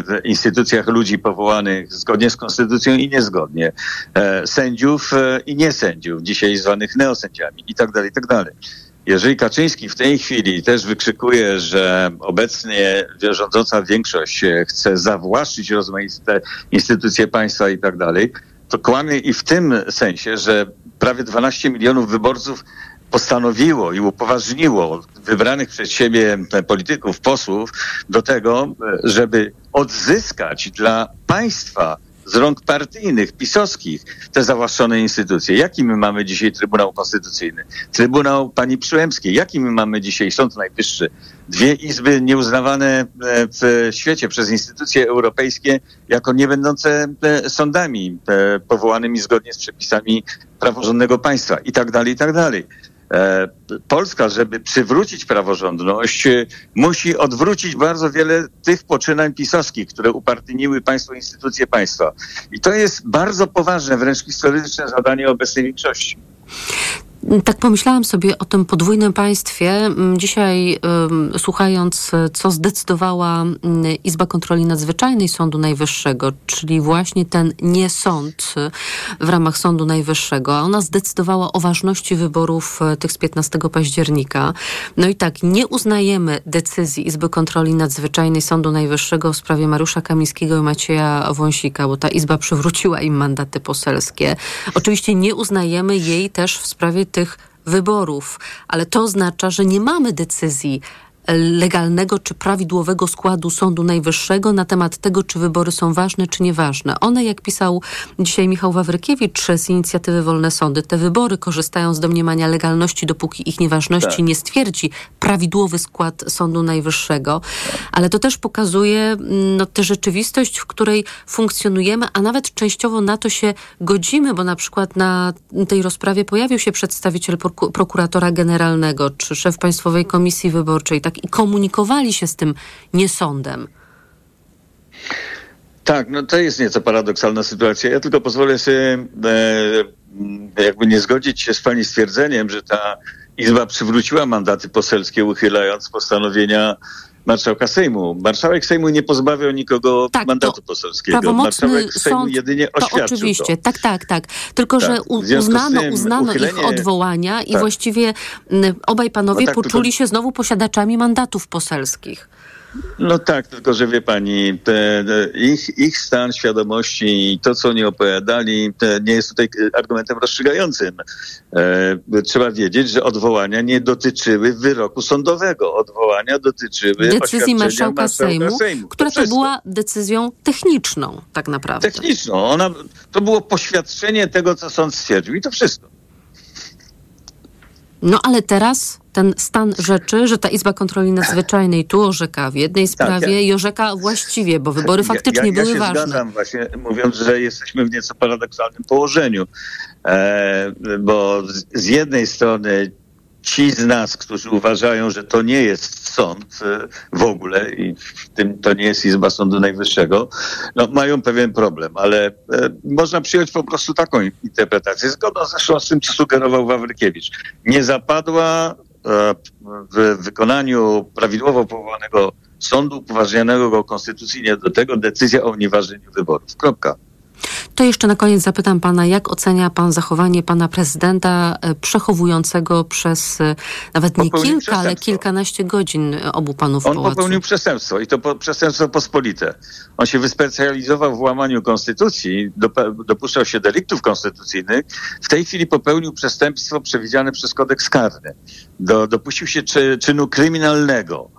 w instytucjach ludzi powołanych zgodnie z konstytucją i niezgodnie, sędziów i niesędziów, dzisiaj zwanych neosędziami i tak. Jeżeli Kaczyński w tej chwili też wykrzykuje, że obecnie rządząca większość chce zawłaszczyć rozmaite instytucje państwa i tak dalej, to kłamie i w tym sensie, że prawie 12 milionów wyborców postanowiło i upoważniło wybranych przez siebie polityków, posłów do tego, żeby odzyskać dla państwa z rąk partyjnych, pisowskich, te zawłaszczone instytucje. Jaki my mamy dzisiaj Trybunał Konstytucyjny? Trybunał pani Przyłębskiej. Jaki my mamy dzisiaj Sąd Najwyższy? Dwie izby nieuznawane e, w świecie przez instytucje europejskie jako nie będące e, sądami e, powołanymi zgodnie z przepisami praworządnego państwa i tak dalej, i tak dalej. E, Polska, żeby przywrócić praworządność, e, musi odwrócić bardzo wiele tych poczynań pisowskich, które upartyjniły państwo, instytucje państwa. I to jest bardzo poważne, wręcz historyczne zadanie obecnej większości. Tak pomyślałam sobie o tym podwójnym państwie. Mm, dzisiaj słuchając, co zdecydowała mm, Izba Kontroli Nadzwyczajnej Sądu Najwyższego, czyli właśnie ten niesąd w ramach Sądu Najwyższego, a ona zdecydowała o ważności wyborów tych z 15 października. No i tak, nie uznajemy decyzji Izby Kontroli Nadzwyczajnej Sądu Najwyższego w sprawie Mariusza Kamińskiego i Macieja Wąsika, bo ta Izba przywróciła im mandaty poselskie. Oczywiście nie uznajemy jej też w sprawie tych wyborów, ale to oznacza, że nie mamy decyzji legalnego czy prawidłowego składu Sądu Najwyższego na temat tego, czy wybory są ważne czy nieważne. One, jak pisał dzisiaj Michał Wawrykiewicz z inicjatywy Wolne Sądy, te wybory korzystają z domniemania legalności, dopóki ich nieważności tak. nie stwierdzi prawidłowy skład Sądu Najwyższego. Ale to też pokazuje mm, no, tę rzeczywistość, w której funkcjonujemy, a nawet częściowo na to się godzimy, bo na przykład na tej rozprawie pojawił się przedstawiciel prokuratora generalnego czy szef Państwowej Komisji Wyborczej. Tak i komunikowali się z tym niesądem. Tak, no to jest nieco paradoksalna sytuacja. Ja tylko pozwolę sobie e, jakby nie zgodzić się z pani stwierdzeniem, że ta Izba przywróciła mandaty poselskie, uchylając postanowienia marszałka Sejmu. Marszałek Sejmu nie pozbawiał nikogo tak, mandatu poselskiego. Marszałek Sejmu sąd, jedynie oświadczył to. Oczywiście, to. tak, tak, tak. Tylko, tak. że uznano, uznano uchylenie... ich odwołania i tak. właściwie obaj panowie no tak, poczuli tylko... się znowu posiadaczami mandatów poselskich. No tak, tylko że wie pani, te, te, ich, ich stan świadomości i to, co oni opowiadali, nie jest tutaj argumentem rozstrzygającym. E, trzeba wiedzieć, że odwołania nie dotyczyły wyroku sądowego. Odwołania dotyczyły decyzji marszałka, marszałka Sejmu, Sejmu, która to, to była decyzją techniczną, tak naprawdę. Techniczną. Ona, to było poświadczenie tego, co sąd stwierdził i to wszystko. No ale teraz ten stan rzeczy, że ta Izba Kontroli Nadzwyczajnej tu orzeka w jednej sprawie tak, ja, i orzeka właściwie, bo wybory faktycznie ja, ja, były ważne. Ja się zgadzam właśnie, mówiąc, że jesteśmy w nieco paradoksalnym położeniu, e, bo z, z jednej strony ci z nas, którzy uważają, że to nie jest sąd e, w ogóle i w tym to nie jest Izba Sądu Najwyższego, no, mają pewien problem, ale e, można przyjąć po prostu taką interpretację, zgodną zresztą z tym, co sugerował Wawrykiewicz. Nie zapadła e, w wykonaniu prawidłowo powołanego sądu upoważnionego konstytucyjnie do tego decyzja o unieważnieniu wyborów. Kropka. To jeszcze na koniec zapytam pana, jak ocenia pan zachowanie pana prezydenta e, przechowującego przez e, nawet nie kilka, ale kilkanaście godzin e, obu panów On pałacu. popełnił przestępstwo i to po, przestępstwo pospolite. On się wyspecjalizował w łamaniu konstytucji, dopuszczał się deliktów konstytucyjnych. W tej chwili popełnił przestępstwo przewidziane przez kodeks karny. Do, dopuścił się czy, czynu kryminalnego.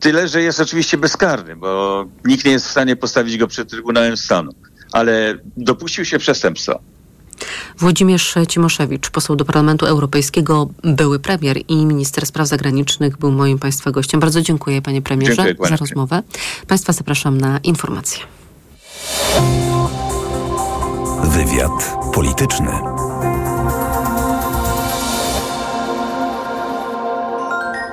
Tyle, że jest oczywiście bezkarny, bo nikt nie jest w stanie postawić go przed Trybunałem Stanu. Ale dopuścił się przestępstwa. Włodzimierz Cimoszewicz, poseł do Parlamentu Europejskiego, były premier i minister spraw zagranicznych, był moim Państwa gościem. Bardzo dziękuję Panie Premierze Dziękuję, za rozmowę. Państwa zapraszam na informacje. Wywiad polityczny.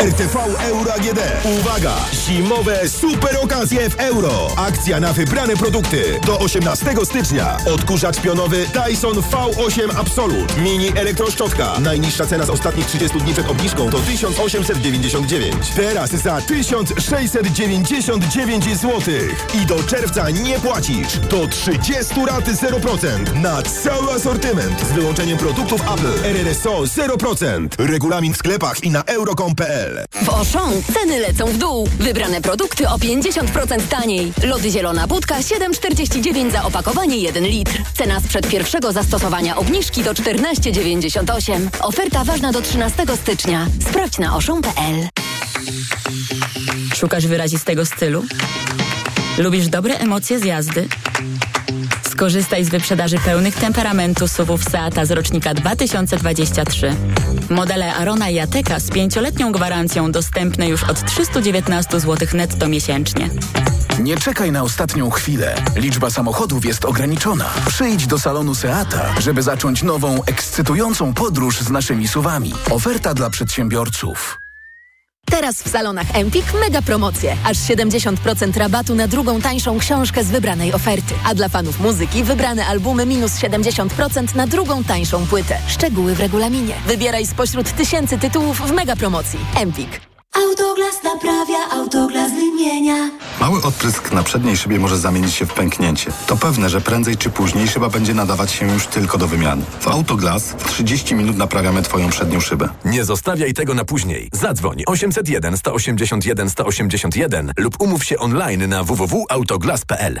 RTV Euro AGD. Uwaga! Zimowe super okazje w euro. Akcja na wybrane produkty. Do 18 stycznia. Odkurzacz pionowy Dyson V8 Absolut. Mini elektroszczotka. Najniższa cena z ostatnich 30 dni przed obniżką to 1899. Teraz za 1699 zł. I do czerwca nie płacisz. Do 30 rat 0%. Na cały asortyment. Z wyłączeniem produktów Apple. RRSO 0%. Regulamin w sklepach i na euro.com.pl W Auchan ceny lecą w dół. Wybrane produkty o 50% taniej. Lody zielona budka 7,49 za opakowanie 1 litr. Cena sprzed pierwszego zastosowania obniżki to 14,98. Oferta ważna do 13 stycznia. Sprawdź na oszą.pl. Szukasz wyrazistego stylu? Lubisz dobre emocje z jazdy? Skorzystaj z wyprzedaży pełnych temperamentu SUVów Seata z rocznika 2023. Modele Arona i Ateka z pięcioletnią gwarancją dostępne już od 319 zł netto miesięcznie. Nie czekaj na ostatnią chwilę. Liczba samochodów jest ograniczona. Przyjdź do salonu Seata, żeby zacząć nową, ekscytującą podróż z naszymi suwami. Oferta dla przedsiębiorców. Teraz w salonach Empik mega promocje. Aż 70% rabatu na drugą tańszą książkę z wybranej oferty. A dla fanów muzyki wybrane albumy minus 70% na drugą tańszą płytę. Szczegóły w regulaminie. Wybieraj spośród tysięcy tytułów w mega promocji. Empik. Autoglas naprawia, autoglas wymienia. Mały odprysk na przedniej szybie może zamienić się w pęknięcie. To pewne, że prędzej czy później szyba będzie nadawać się już tylko do wymiany. W Autoglas w 30 minut naprawiamy Twoją przednią szybę. Nie zostawiaj tego na później. Zadzwoń 801 181 181 lub umów się online na www.autoglas.pl.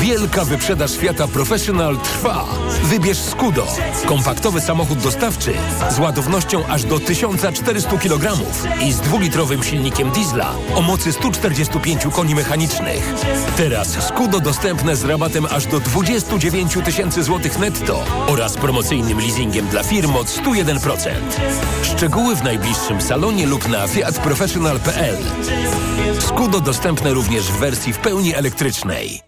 Wielka wyprzedaż Fiata Professional trwa. Wybierz Skudo. Kompaktowy samochód dostawczy z ładownością aż do 1400 kg i z dwulitrowym silnikiem diesla o mocy 145 koni mechanicznych. Teraz Skudo dostępne z rabatem aż do 29 tysięcy złotych netto oraz promocyjnym leasingiem dla firm od 101%. Szczegóły w najbliższym salonie lub na fiatprofessional.pl. Skudo dostępne również w wersji w pełni elektrycznej.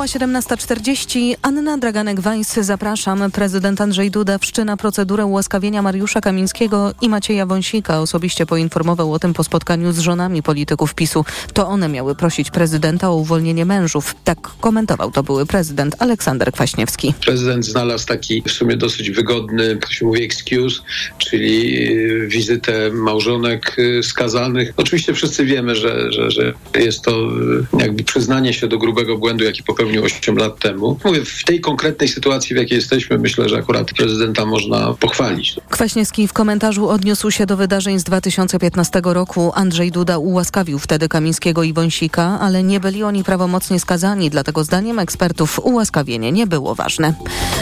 Minęła Minęła 17.40. Anna Draganek-Weiss, zapraszam. Prezydent Andrzej Duda wszczyna procedurę ułaskawienia Mariusza Kamińskiego i Macieja Wąsika. Osobiście poinformował o tym po spotkaniu z żonami polityków PiSu. To one miały prosić prezydenta o uwolnienie mężów. Tak komentował to były prezydent Aleksander Kwaśniewski. Prezydent znalazł taki w sumie dosyć wygodny, to się mówi excuse, czyli y, wizytę małżonek y, skazanych. Oczywiście wszyscy wiemy, że, że, że jest to y, jakby przyznanie się do grubego błędu, jaki popełnił 8 lat temu. Mówię, w tej konkretnej sytuacji, w jakiej jesteśmy, myślę, że akurat prezydenta można pochwalić. Kwaśniewski w komentarzu odniósł się do wydarzeń z 2015 roku. Andrzej Duda ułaskawił wtedy Kamińskiego i Wąsika, ale nie byli oni prawomocnie skazani, dlatego zdaniem ekspertów ułaskawienie nie było ważne.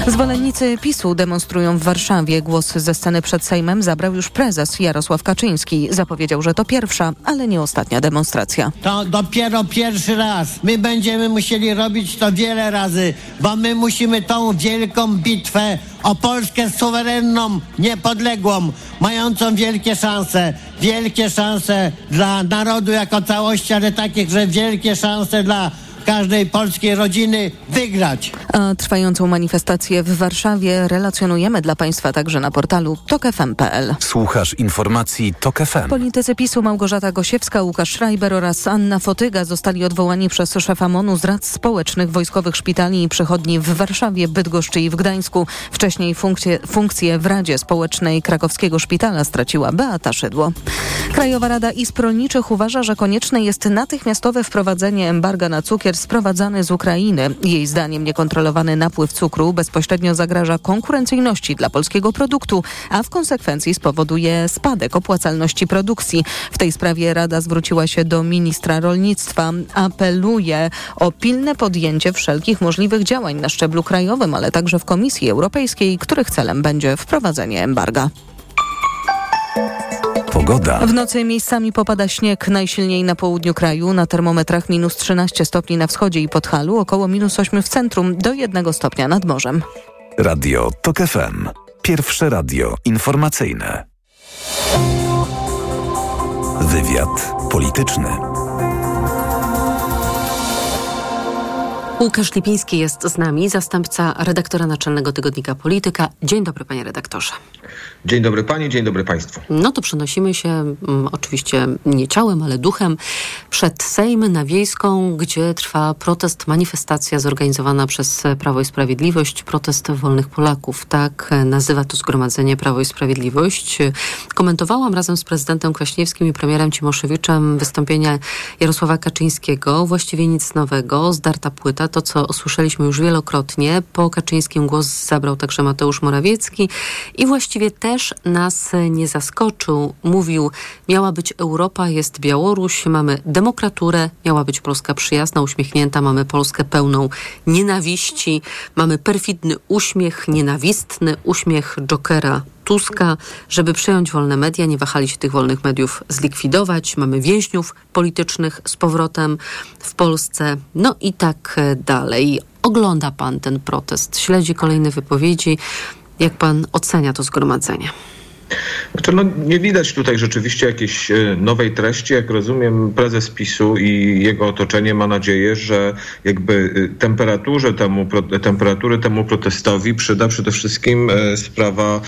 Zwolennicy PiSu demonstrują w Warszawie. Głos ze sceny przed Sejmem zabrał już prezes Jarosław Kaczyński. Zapowiedział, że to pierwsza, ale nie ostatnia demonstracja. To dopiero pierwszy raz. My będziemy musieli robić to wiele razy, bo my musimy tą wielką bitwę o Polskę suwerenną, niepodległą, mającą wielkie szanse. Wielkie szanse dla narodu jako całości, ale takie, że wielkie szanse dla każdej polskiej rodziny wygrać. A trwającą manifestację w Warszawie relacjonujemy dla Państwa także na portalu tokefm.pl. Słuchasz informacji TOK FM. Politycy PiSu Małgorzata Gosiewska, Łukasz Schreiber oraz Anna Fotyga zostali odwołani przez szefa MONU z rad społecznych wojskowych szpitali i przychodni w Warszawie, Bydgoszczy i w Gdańsku. Wcześniej funkcję, funkcję w Radzie Społecznej Krakowskiego Szpitala straciła Beata Szydło. Krajowa Rada Izb Rolniczych uważa, że konieczne jest natychmiastowe wprowadzenie embarga na cukier sprowadzany z Ukrainy. Jej zdaniem niekontrolowany napływ cukru bezpośrednio zagraża konkurencyjności dla polskiego produktu, a w konsekwencji spowoduje spadek opłacalności produkcji. W tej sprawie Rada zwróciła się do ministra rolnictwa. Apeluje o pilne podjęcie wszelkich możliwych działań na szczeblu krajowym, ale także w Komisji Europejskiej, których celem będzie wprowadzenie embarga. Pogoda. W nocy miejscami popada śnieg, najsilniej na południu kraju, na termometrach minus 13 stopni na wschodzie i Podhalu, około minus 8 w centrum, do 1 stopnia nad morzem. Radio TOK FM. Pierwsze radio informacyjne. Wywiad polityczny. Łukasz Lipiński jest z nami, zastępca redaktora naczelnego tygodnika Polityka. Dzień dobry, panie redaktorze. Dzień dobry pani, dzień dobry państwu. No to przenosimy się mm, oczywiście nie ciałem, ale duchem przed Sejm na Wiejską, gdzie trwa protest, manifestacja zorganizowana przez Prawo i Sprawiedliwość, protest wolnych Polaków. Tak nazywa to zgromadzenie Prawo i Sprawiedliwość. Komentowałam razem z prezydentem Kwaśniewskim i premierem Cimoszewiczem wystąpienia Jarosława Kaczyńskiego. Właściwie nic nowego, zdarta płyta, to co usłyszeliśmy już wielokrotnie. Po Kaczyńskim głos zabrał także Mateusz Morawiecki i właściwie też nas nie zaskoczył. Mówił, miała być Europa, jest Białoruś, mamy demokraturę, miała być Polska przyjazna, uśmiechnięta, mamy Polskę pełną nienawiści, mamy perfidny uśmiech, nienawistny uśmiech Jokera Tuska, żeby przejąć wolne media, nie wahali się tych wolnych mediów zlikwidować. Mamy więźniów politycznych z powrotem w Polsce. No i tak dalej. Ogląda pan ten protest, śledzi kolejne wypowiedzi. Jak pan ocenia to zgromadzenie? Znaczy, no, nie widać tutaj rzeczywiście jakiejś e, nowej treści. Jak rozumiem, prezes PiSu i jego otoczenie ma nadzieję, że jakby e, temperaturze temu, temperatury temu protestowi przyda przede wszystkim e, sprawa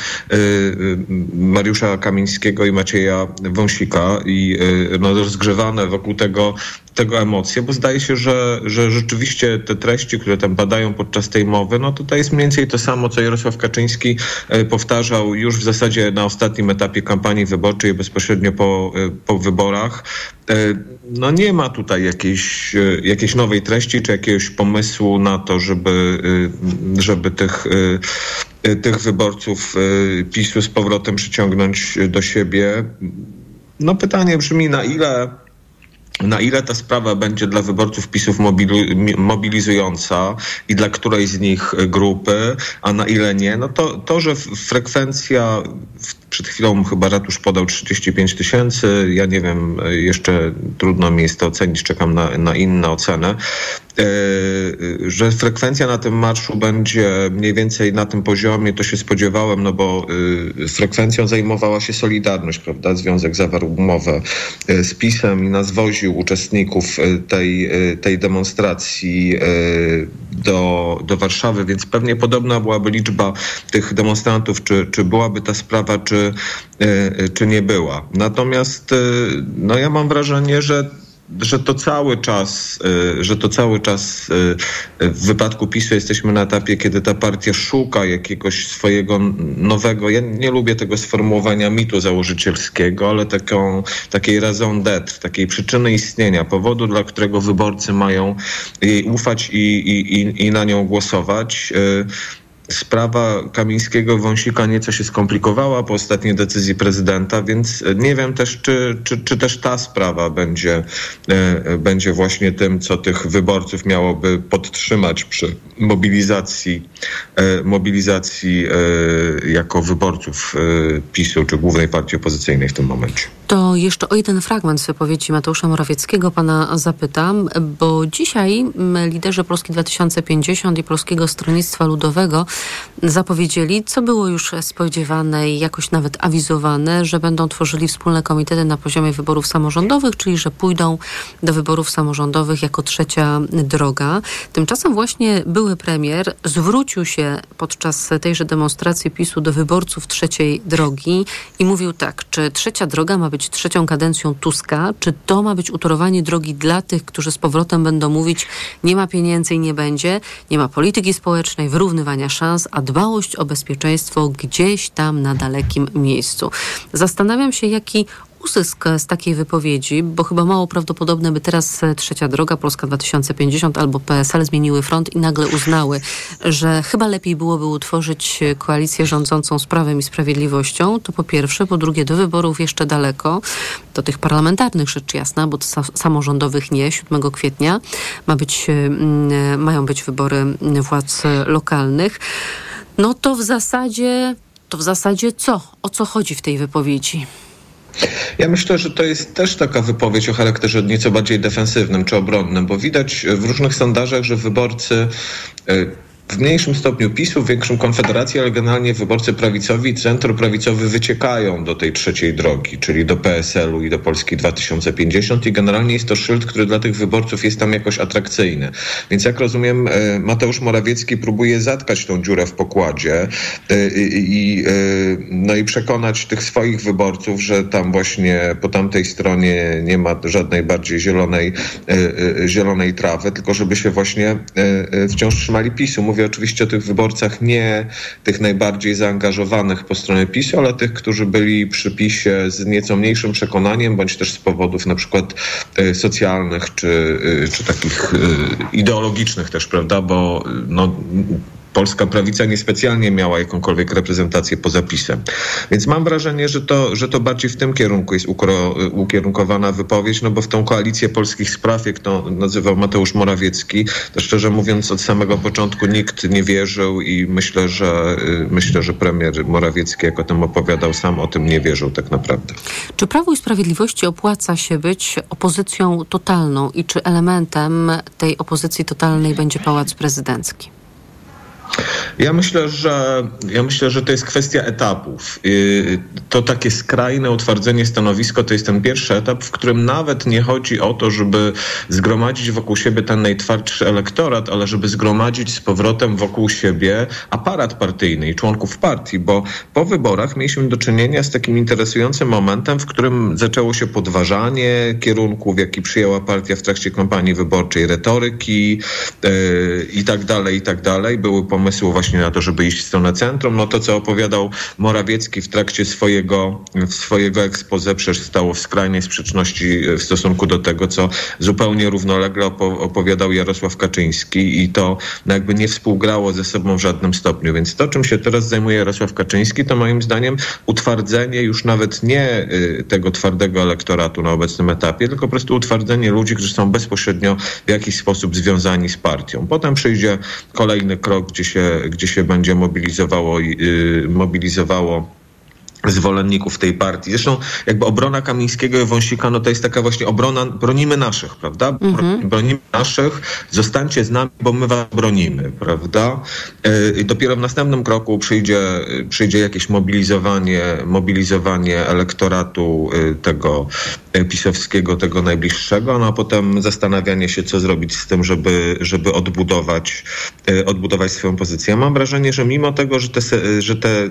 Mariusza Kamińskiego i Macieja Wąsika i no, rozgrzewane wokół tego tego emocje, bo zdaje się, że, że rzeczywiście te treści, które tam padają podczas tej mowy, no to jest mniej więcej to samo, co Jarosław Kaczyński powtarzał już w zasadzie na ostatnim etapie kampanii wyborczej, bezpośrednio po, po wyborach. No nie ma tutaj jakiejś, jakiejś nowej treści, czy jakiegoś pomysłu na to, żeby, żeby tych tych wyborców PiSu z powrotem przyciągnąć do siebie. No pytanie brzmi, na ile na ile ta sprawa będzie dla wyborców PiSów mobilizująca i dla której z nich grupy, a na ile nie, no to, to że frekwencja Przed chwilą chyba ratusz podał 35 tysięcy. Ja nie wiem, jeszcze trudno mi jest to ocenić, czekam na, na inne ocenę. Że frekwencja na tym marszu będzie mniej więcej na tym poziomie, to się spodziewałem, no bo frekwencją zajmowała się Solidarność, prawda? Związek zawarł umowę z PiSem i nas woził uczestników tej, tej demonstracji do, do Warszawy, więc pewnie podobna byłaby liczba tych demonstrantów, czy, czy byłaby ta sprawa, czy, czy nie była. Natomiast no ja mam wrażenie, że że to cały czas, y, że to cały czas y, w wypadku PiSu jesteśmy na etapie, kiedy ta partia szuka jakiegoś swojego nowego, ja nie lubię tego sformułowania mitu założycielskiego, ale taką, takiej raison d'être, takiej przyczyny istnienia, powodu, dla którego wyborcy mają jej ufać i, i, i na nią głosować. Sprawa Kamińskiego Wąsika nieco się skomplikowała po ostatniej decyzji prezydenta, więc nie wiem też, czy, czy, czy też ta sprawa będzie, e, będzie właśnie tym, co tych wyborców miałoby podtrzymać przy mobilizacji, e, mobilizacji e, jako wyborców PiSu czy głównej partii opozycyjnej w tym momencie. To jeszcze o jeden fragment z wypowiedzi Mateusza Morawieckiego pana zapytam, bo dzisiaj liderzy Polski 2050 i Polskiego Stronnictwa Ludowego zapowiedzieli, co było już spodziewane i jakoś nawet awizowane, że będą tworzyli wspólne komitety na poziomie wyborów samorządowych, czyli że pójdą do wyborów samorządowych jako trzecia droga. Tymczasem właśnie były premier zwrócił się podczas tejże demonstracji PiSu do wyborców trzeciej drogi i mówił tak, czy trzecia droga ma być trzecią kadencją Tuska, czy to ma być utorowanie drogi dla tych, którzy z powrotem będą mówić, nie ma pieniędzy i nie będzie, nie ma polityki społecznej, wyrównywania szans, a dbałość o bezpieczeństwo gdzieś tam na dalekim miejscu. Zastanawiam się, jaki uzysk z takiej wypowiedzi, bo chyba mało prawdopodobne, by teraz Trzecia Droga, Polska 2050 albo PSL zmieniły front i nagle uznały, że chyba lepiej byłoby utworzyć koalicję rządzącą z Prawem i Sprawiedliwością. To po pierwsze. Po drugie, do wyborów jeszcze daleko. Do tych parlamentarnych rzecz jasna, bo samorządowych nie. 7 kwietnia ma być, mm, mają być wybory władz lokalnych. No to w zasadzie, to w zasadzie co? O co chodzi w tej wypowiedzi? Ja myślę, że to jest też taka wypowiedź o charakterze nieco bardziej defensywnym czy obronnym, bo widać w różnych sondażach, że wyborcy e, w mniejszym stopniu PiSu, w większym Konfederacji, ale generalnie wyborcy prawicowi i centroprawicowy wyciekają do tej trzeciej drogi, czyli do PSL-u i do Polski 2050 i generalnie jest to szyld, który dla tych wyborców jest tam jakoś atrakcyjny. Więc jak rozumiem, e, Mateusz Morawiecki próbuje zatkać tą dziurę w pokładzie e, i, e, no i przekonać tych swoich wyborców, że tam właśnie po tamtej stronie nie ma żadnej bardziej zielonej, zielonej trawy, tylko żeby się właśnie wciąż trzymali PiSu. Mówię Mówię oczywiście o tych wyborcach nie tych najbardziej zaangażowanych po stronie PiSu, ale tych, którzy byli przy PiSie z nieco mniejszym przekonaniem, bądź też z powodów na przykład e, socjalnych, czy, e, czy takich e, ideologicznych też, prawda, bo no, polska prawica niespecjalnie miała jakąkolwiek reprezentację poza PiSem. Więc mam wrażenie, że to, że to bardziej w tym kierunku jest ukierunkowana wypowiedź, no bo w tą koalicję polskich spraw, jak to nazywał Mateusz Morawiecki, to szczerze mówiąc od samego początku nikt nie wierzył i myślę, że y, myślę, że premier Morawiecki, jak o tym opowiadał, sam o tym nie wierzył tak naprawdę. Czy Prawu i Sprawiedliwości opłaca się być opozycją totalną i czy elementem tej opozycji totalnej będzie Pałac Prezydencki? Ja myślę, że ja myślę, że to jest kwestia etapów. To takie skrajne utwardzenie stanowisko to jest ten pierwszy etap, w którym nawet nie chodzi o to, żeby zgromadzić wokół siebie ten najtwardszy elektorat, ale żeby zgromadzić z powrotem wokół siebie aparat partyjny i członków partii, bo po wyborach mieliśmy do czynienia z takim interesującym momentem, w którym zaczęło się podważanie kierunku, w jaki przyjęła partia w trakcie kampanii wyborczej, retoryki yy, i tak dalej, i tak dalej. Były właśnie na to, żeby iść w stronę centrum. No to, co opowiadał Morawiecki w trakcie swojego, swojego expose przecież stało w skrajnej sprzeczności e, w stosunku do tego, co zupełnie równolegle opowiadał Jarosław Kaczyński i to jakby nie współgrało ze sobą w żadnym stopniu. Więc to, czym się teraz zajmuje Jarosław Kaczyński, to moim zdaniem utwardzenie już nawet nie e, tego twardego elektoratu na obecnym etapie, tylko po prostu utwardzenie ludzi, którzy są bezpośrednio w jakiś sposób związani z partią. Potem przyjdzie kolejny krok, gdzie się, gdzie się będzie mobilizowało, yy, mobilizowało zwolenników tej partii. Zresztą jakby obrona Kamińskiego i Wąsika, no to jest taka właśnie obrona, bronimy naszych, prawda? Mhm. Bronimy naszych, zostańcie z nami, bo my was bronimy, prawda? Yy, I dopiero w następnym kroku przyjdzie, przyjdzie jakieś mobilizowanie, mobilizowanie elektoratu yy, tego yy, pisowskiego, tego najbliższego, no a potem zastanawianie się, co zrobić z tym, żeby, żeby odbudować, odbudować swoją pozycję. Ja mam wrażenie, że mimo tego, że te, że te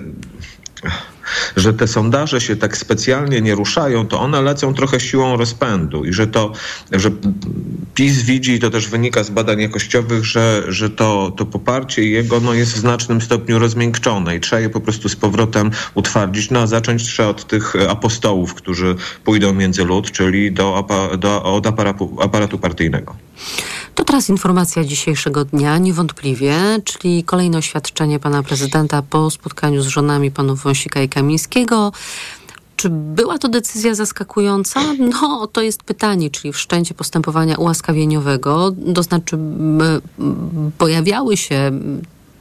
że te sondaże się tak specjalnie nie ruszają, to one lecą trochę siłą rozpędu i że to, że PiS widzi, to też wynika z badań jakościowych, że, że to, to poparcie jego no, jest w znacznym stopniu rozmiękczone i trzeba je po prostu z powrotem utwardzić. No a zacząć trzeba od tych apostołów, którzy pójdą między lud, czyli do, do, od aparatu, aparatu partyjnego. To teraz informacja dzisiejszego dnia, niewątpliwie, czyli kolejne oświadczenie pana prezydenta po spotkaniu z żonami panów Wąsika i Kamińskiego. Czy była to decyzja zaskakująca? No, to jest pytanie, czyli wszczęcie postępowania ułaskawieniowego. To znaczy, pojawiały się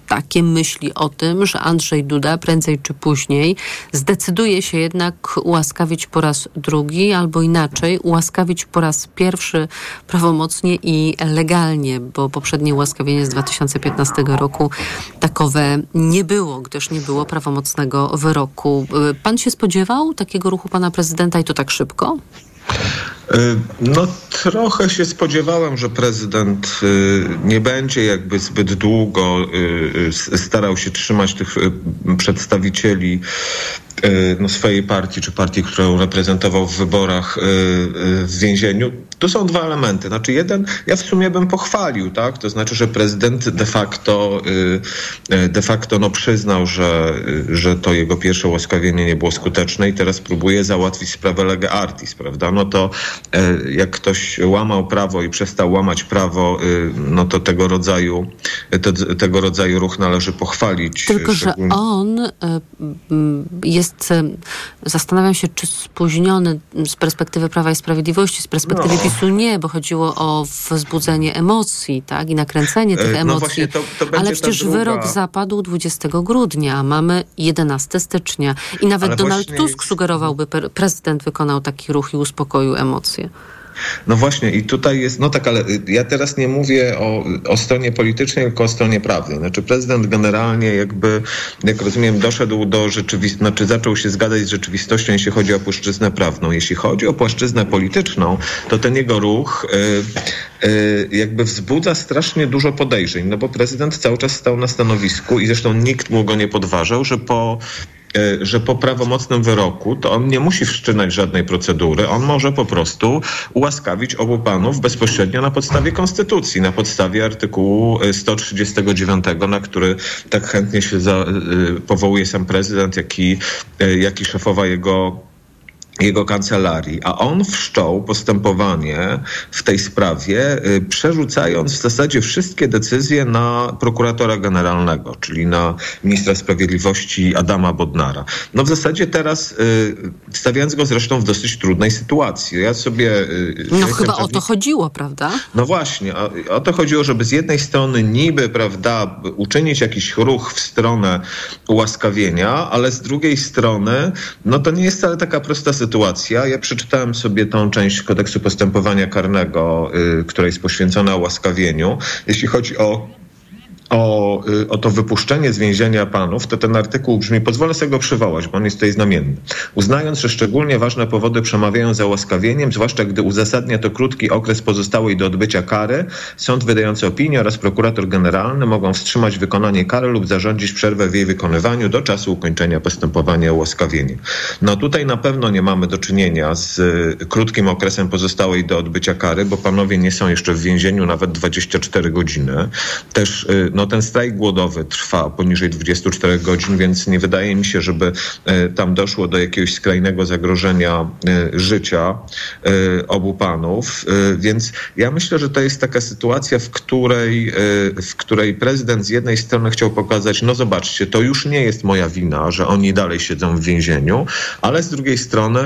takie myśli o tym, że Andrzej Duda prędzej czy później zdecyduje się jednak ułaskawić po raz drugi, albo inaczej, ułaskawić po raz pierwszy prawomocnie i legalnie, bo poprzednie ułaskawienie z 2015 roku takowe nie było, gdyż nie było prawomocnego wyroku. Pan się spodziewał takiego ruchu pana prezydenta i to tak szybko? No trochę się spodziewałem, że prezydent nie będzie jakby zbyt długo starał się trzymać tych przedstawicieli no, swojej partii, czy partii, którą reprezentował w wyborach w więzieniu. Tu są dwa elementy. Znaczy jeden, ja w sumie bym pochwalił, tak? To znaczy, że prezydent de facto de facto no, przyznał, że, że to jego pierwsze łaskawienie nie było skuteczne i teraz próbuje załatwić sprawę lege artis, prawda? No to jak ktoś łamał prawo i przestał łamać prawo, no to tego rodzaju, te, tego rodzaju ruch należy pochwalić. Tylko, że on y, jest, y, zastanawiam się, czy spóźniony z perspektywy Prawa i Sprawiedliwości, z perspektywy No. PiSu nie, bo chodziło o wzbudzenie emocji, tak, i nakręcenie tych No emocji. właśnie, to- to Ale przecież druga- wyrok zapadł 20 grudnia, a mamy 11 stycznia. I nawet Ale Donald właśnie Tusk sugerowałby, prezydent wykonał taki ruch i uspokoił emocje. No właśnie i tutaj jest, no tak, ale ja teraz nie mówię o, o stronie politycznej, tylko o stronie prawnej. Znaczy prezydent generalnie jakby, jak rozumiem, doszedł do rzeczywistości, znaczy zaczął się zgadzać z rzeczywistością, jeśli chodzi o płaszczyznę prawną. Jeśli chodzi o płaszczyznę polityczną, to ten jego ruch y, y, jakby wzbudza strasznie dużo podejrzeń, no bo prezydent cały czas stał na stanowisku i zresztą nikt mu go nie podważał, że po że po prawomocnym wyroku to on nie musi wszczynać żadnej procedury, on może po prostu ułaskawić obu panów bezpośrednio na podstawie konstytucji, na podstawie artykułu e, 139, na który tak chętnie się za, e, powołuje sam prezydent, jak i, e, jak i szefowa jego jego kancelarii, a on wszczął postępowanie w tej sprawie, y, przerzucając w zasadzie wszystkie decyzje na prokuratora generalnego, czyli na ministra sprawiedliwości Adama Bodnara. No w zasadzie teraz, y, stawiając go zresztą w dosyć trudnej sytuacji. Ja sobie... y, No chyba o pewien- to chodziło, prawda? no właśnie, o, o to chodziło, żeby z jednej strony niby, prawda, uczynić jakiś ruch w stronę ułaskawienia, ale z drugiej strony, no to nie jest wcale taka prosta sytuacja. Ja przeczytałem sobie tą część kodeksu postępowania karnego, y, która jest poświęcona ułaskawieniu. Jeśli chodzi o o, y, o to wypuszczenie z więzienia panów, to ten artykuł brzmi, pozwolę sobie go przywołać, bo on jest tutaj znamienny. Uznając, że szczególnie ważne powody przemawiają za łaskawieniem, zwłaszcza gdy uzasadnia to krótki okres pozostały do odbycia kary, sąd wydający opinię oraz prokurator generalny mogą wstrzymać wykonanie kary lub zarządzić przerwę w jej wykonywaniu do czasu ukończenia postępowania o łaskawienie. No tutaj na pewno nie mamy do czynienia z y, krótkim okresem pozostałej do odbycia kary, bo panowie nie są jeszcze w więzieniu nawet 24 godziny. Też y, no, ten strajk głodowy trwa poniżej 24 godzin, więc nie wydaje mi się, żeby y, tam doszło do jakiegoś skrajnego zagrożenia y, życia y, obu panów. Więc ja myślę, że to jest taka sytuacja, w której, w której prezydent z jednej strony chciał pokazać, no zobaczcie, to już nie jest moja wina, że oni dalej siedzą w więzieniu, ale z drugiej strony,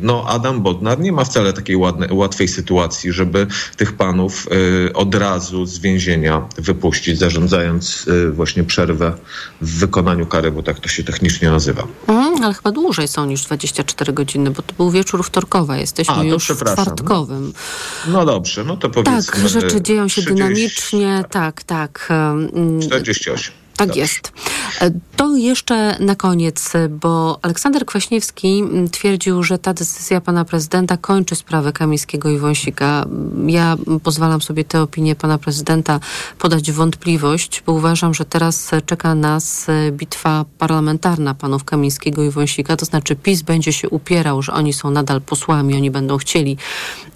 no Adam Bodnar nie ma wcale takiej ładne, łatwej sytuacji, żeby tych panów od razu z więzienia wypuścić za zarządzając y, właśnie przerwę w wykonaniu kary, bo tak to się technicznie nazywa. Mhm, ale chyba dłużej są niż 24 godziny, bo to był wieczór wtorkowa. Jesteśmy A, już w czwartkowym. No dobrze, no to powiedzmy... Tak, rzeczy dzieją się 30, dynamicznie. Tak, tak. em, 48. Tak jest. E, To jeszcze na koniec, bo Aleksander Kwaśniewski twierdził, że ta decyzja pana prezydenta kończy sprawę Kamińskiego i Wąsika. Ja pozwalam sobie tę opinię pana prezydenta podać w wątpliwość, bo uważam, że teraz e, czeka nas e, bitwa parlamentarna panów Kamińskiego i Wąsika. To znaczy PiS będzie się upierał, że oni są nadal posłami, oni będą chcieli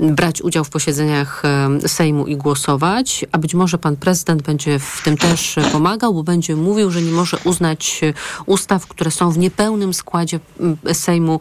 brać udział w posiedzeniach e, Sejmu i głosować, a być może pan prezydent będzie w tym też e, pomagał, bo będzie mówił, że nie może uznać e, ustaw, które są w niepełnym składzie Sejmu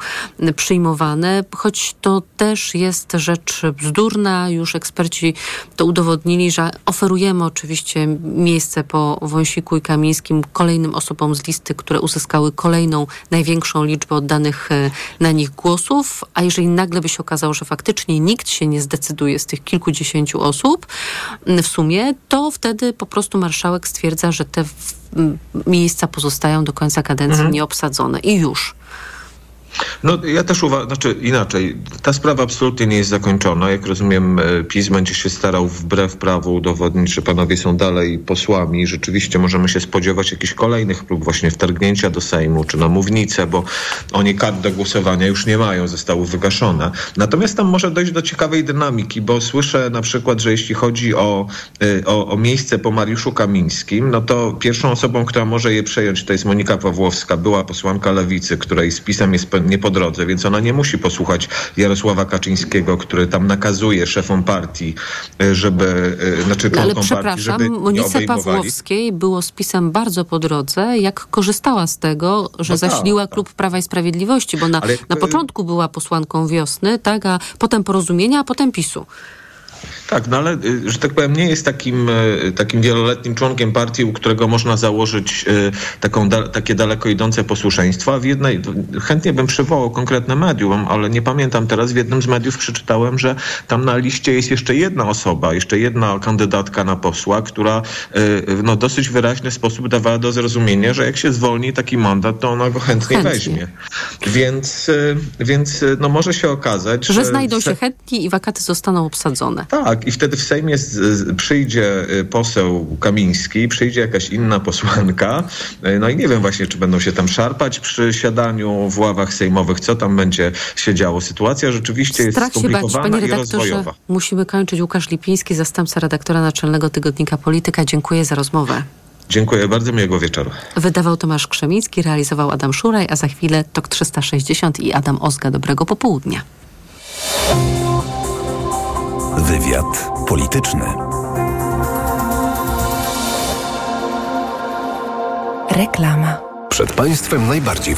przyjmowane, choć to też jest rzecz bzdurna. Już eksperci to udowodnili, że oferujemy oczywiście miejsce po Wąsiku i Kamińskim kolejnym osobom z listy, które uzyskały kolejną, największą liczbę oddanych e, na nich głosów, a jeżeli nagle by się okazało, że faktycznie nikt się nie zdecyduje z tych kilkudziesięciu osób w sumie, to wtedy po prostu marszałek stwierdza, że te miejsca pozostają do końca kadencji Mhm. nieobsadzone i już. No ja też uważam, znaczy inaczej, ta sprawa absolutnie nie jest zakończona. Jak rozumiem, e, PiS będzie się starał wbrew prawu udowodnić, że panowie są dalej posłami. Rzeczywiście możemy się spodziewać jakichś kolejnych prób właśnie wtargnięcia do Sejmu czy na mównicę, bo oni kart do głosowania już nie mają, zostały wygaszone. Natomiast tam może dojść do ciekawej dynamiki, bo słyszę na przykład, że jeśli chodzi o, e, o, o miejsce po Mariuszu Kamińskim, no to pierwszą osobą, która może je przejąć, to jest Monika Pawłowska, była posłanka Lewicy, której z PiSem jest nie po drodze, więc ona nie musi posłuchać Jarosława Kaczyńskiego, który tam nakazuje szefom partii, e, żeby, e, znaczy No, ale członkom partii, przepraszam, żeby Monice. Pawłowskiej było z pisem bardzo po drodze, jak korzystała z tego, że No tak, zasiliła klub Prawa i Sprawiedliwości, bo na, Ale- na początku była posłanką wiosny, tak, a potem porozumienia, a potem PiSu. Tak, no ale, y, że tak powiem, nie jest takim, y, takim wieloletnim członkiem partii, u którego można założyć y, taką takie daleko idące posłuszeństwo. A w jednej, chętnie bym przywołał konkretne medium, ale nie pamiętam teraz, w jednym z mediów przeczytałem, że tam na liście jest jeszcze jedna osoba, jeszcze jedna kandydatka na posła, która w no, dosyć wyraźny sposób dawała do zrozumienia, że jak się zwolni taki mandat, to ona go chętnie, Chętnie. weźmie. Więc, więc no, może się okazać, Że znajdą w se- się chętni i wakaty zostaną obsadzone. tak, i wtedy w Sejmie przyjdzie y, poseł Kamiński, przyjdzie jakaś inna posłanka, y, no i nie wiem właśnie, czy będą się tam szarpać przy siadaniu w ławach sejmowych, co tam będzie się działo. Sytuacja rzeczywiście jest Strach bać, skomplikowana panie i rozwojowa. Musimy kończyć. Łukasz Lipiński, zastępca redaktora naczelnego tygodnika Polityka. Dziękuję za rozmowę. Dziękuję bardzo, miłego wieczoru. Wydawał Tomasz Krzemiński, realizował Adam Szuraj, a za chwilę TOK 360 i Adam Ozga. Dobrego popołudnia. Wywiad polityczny. Reklama. Przed państwem najbardziej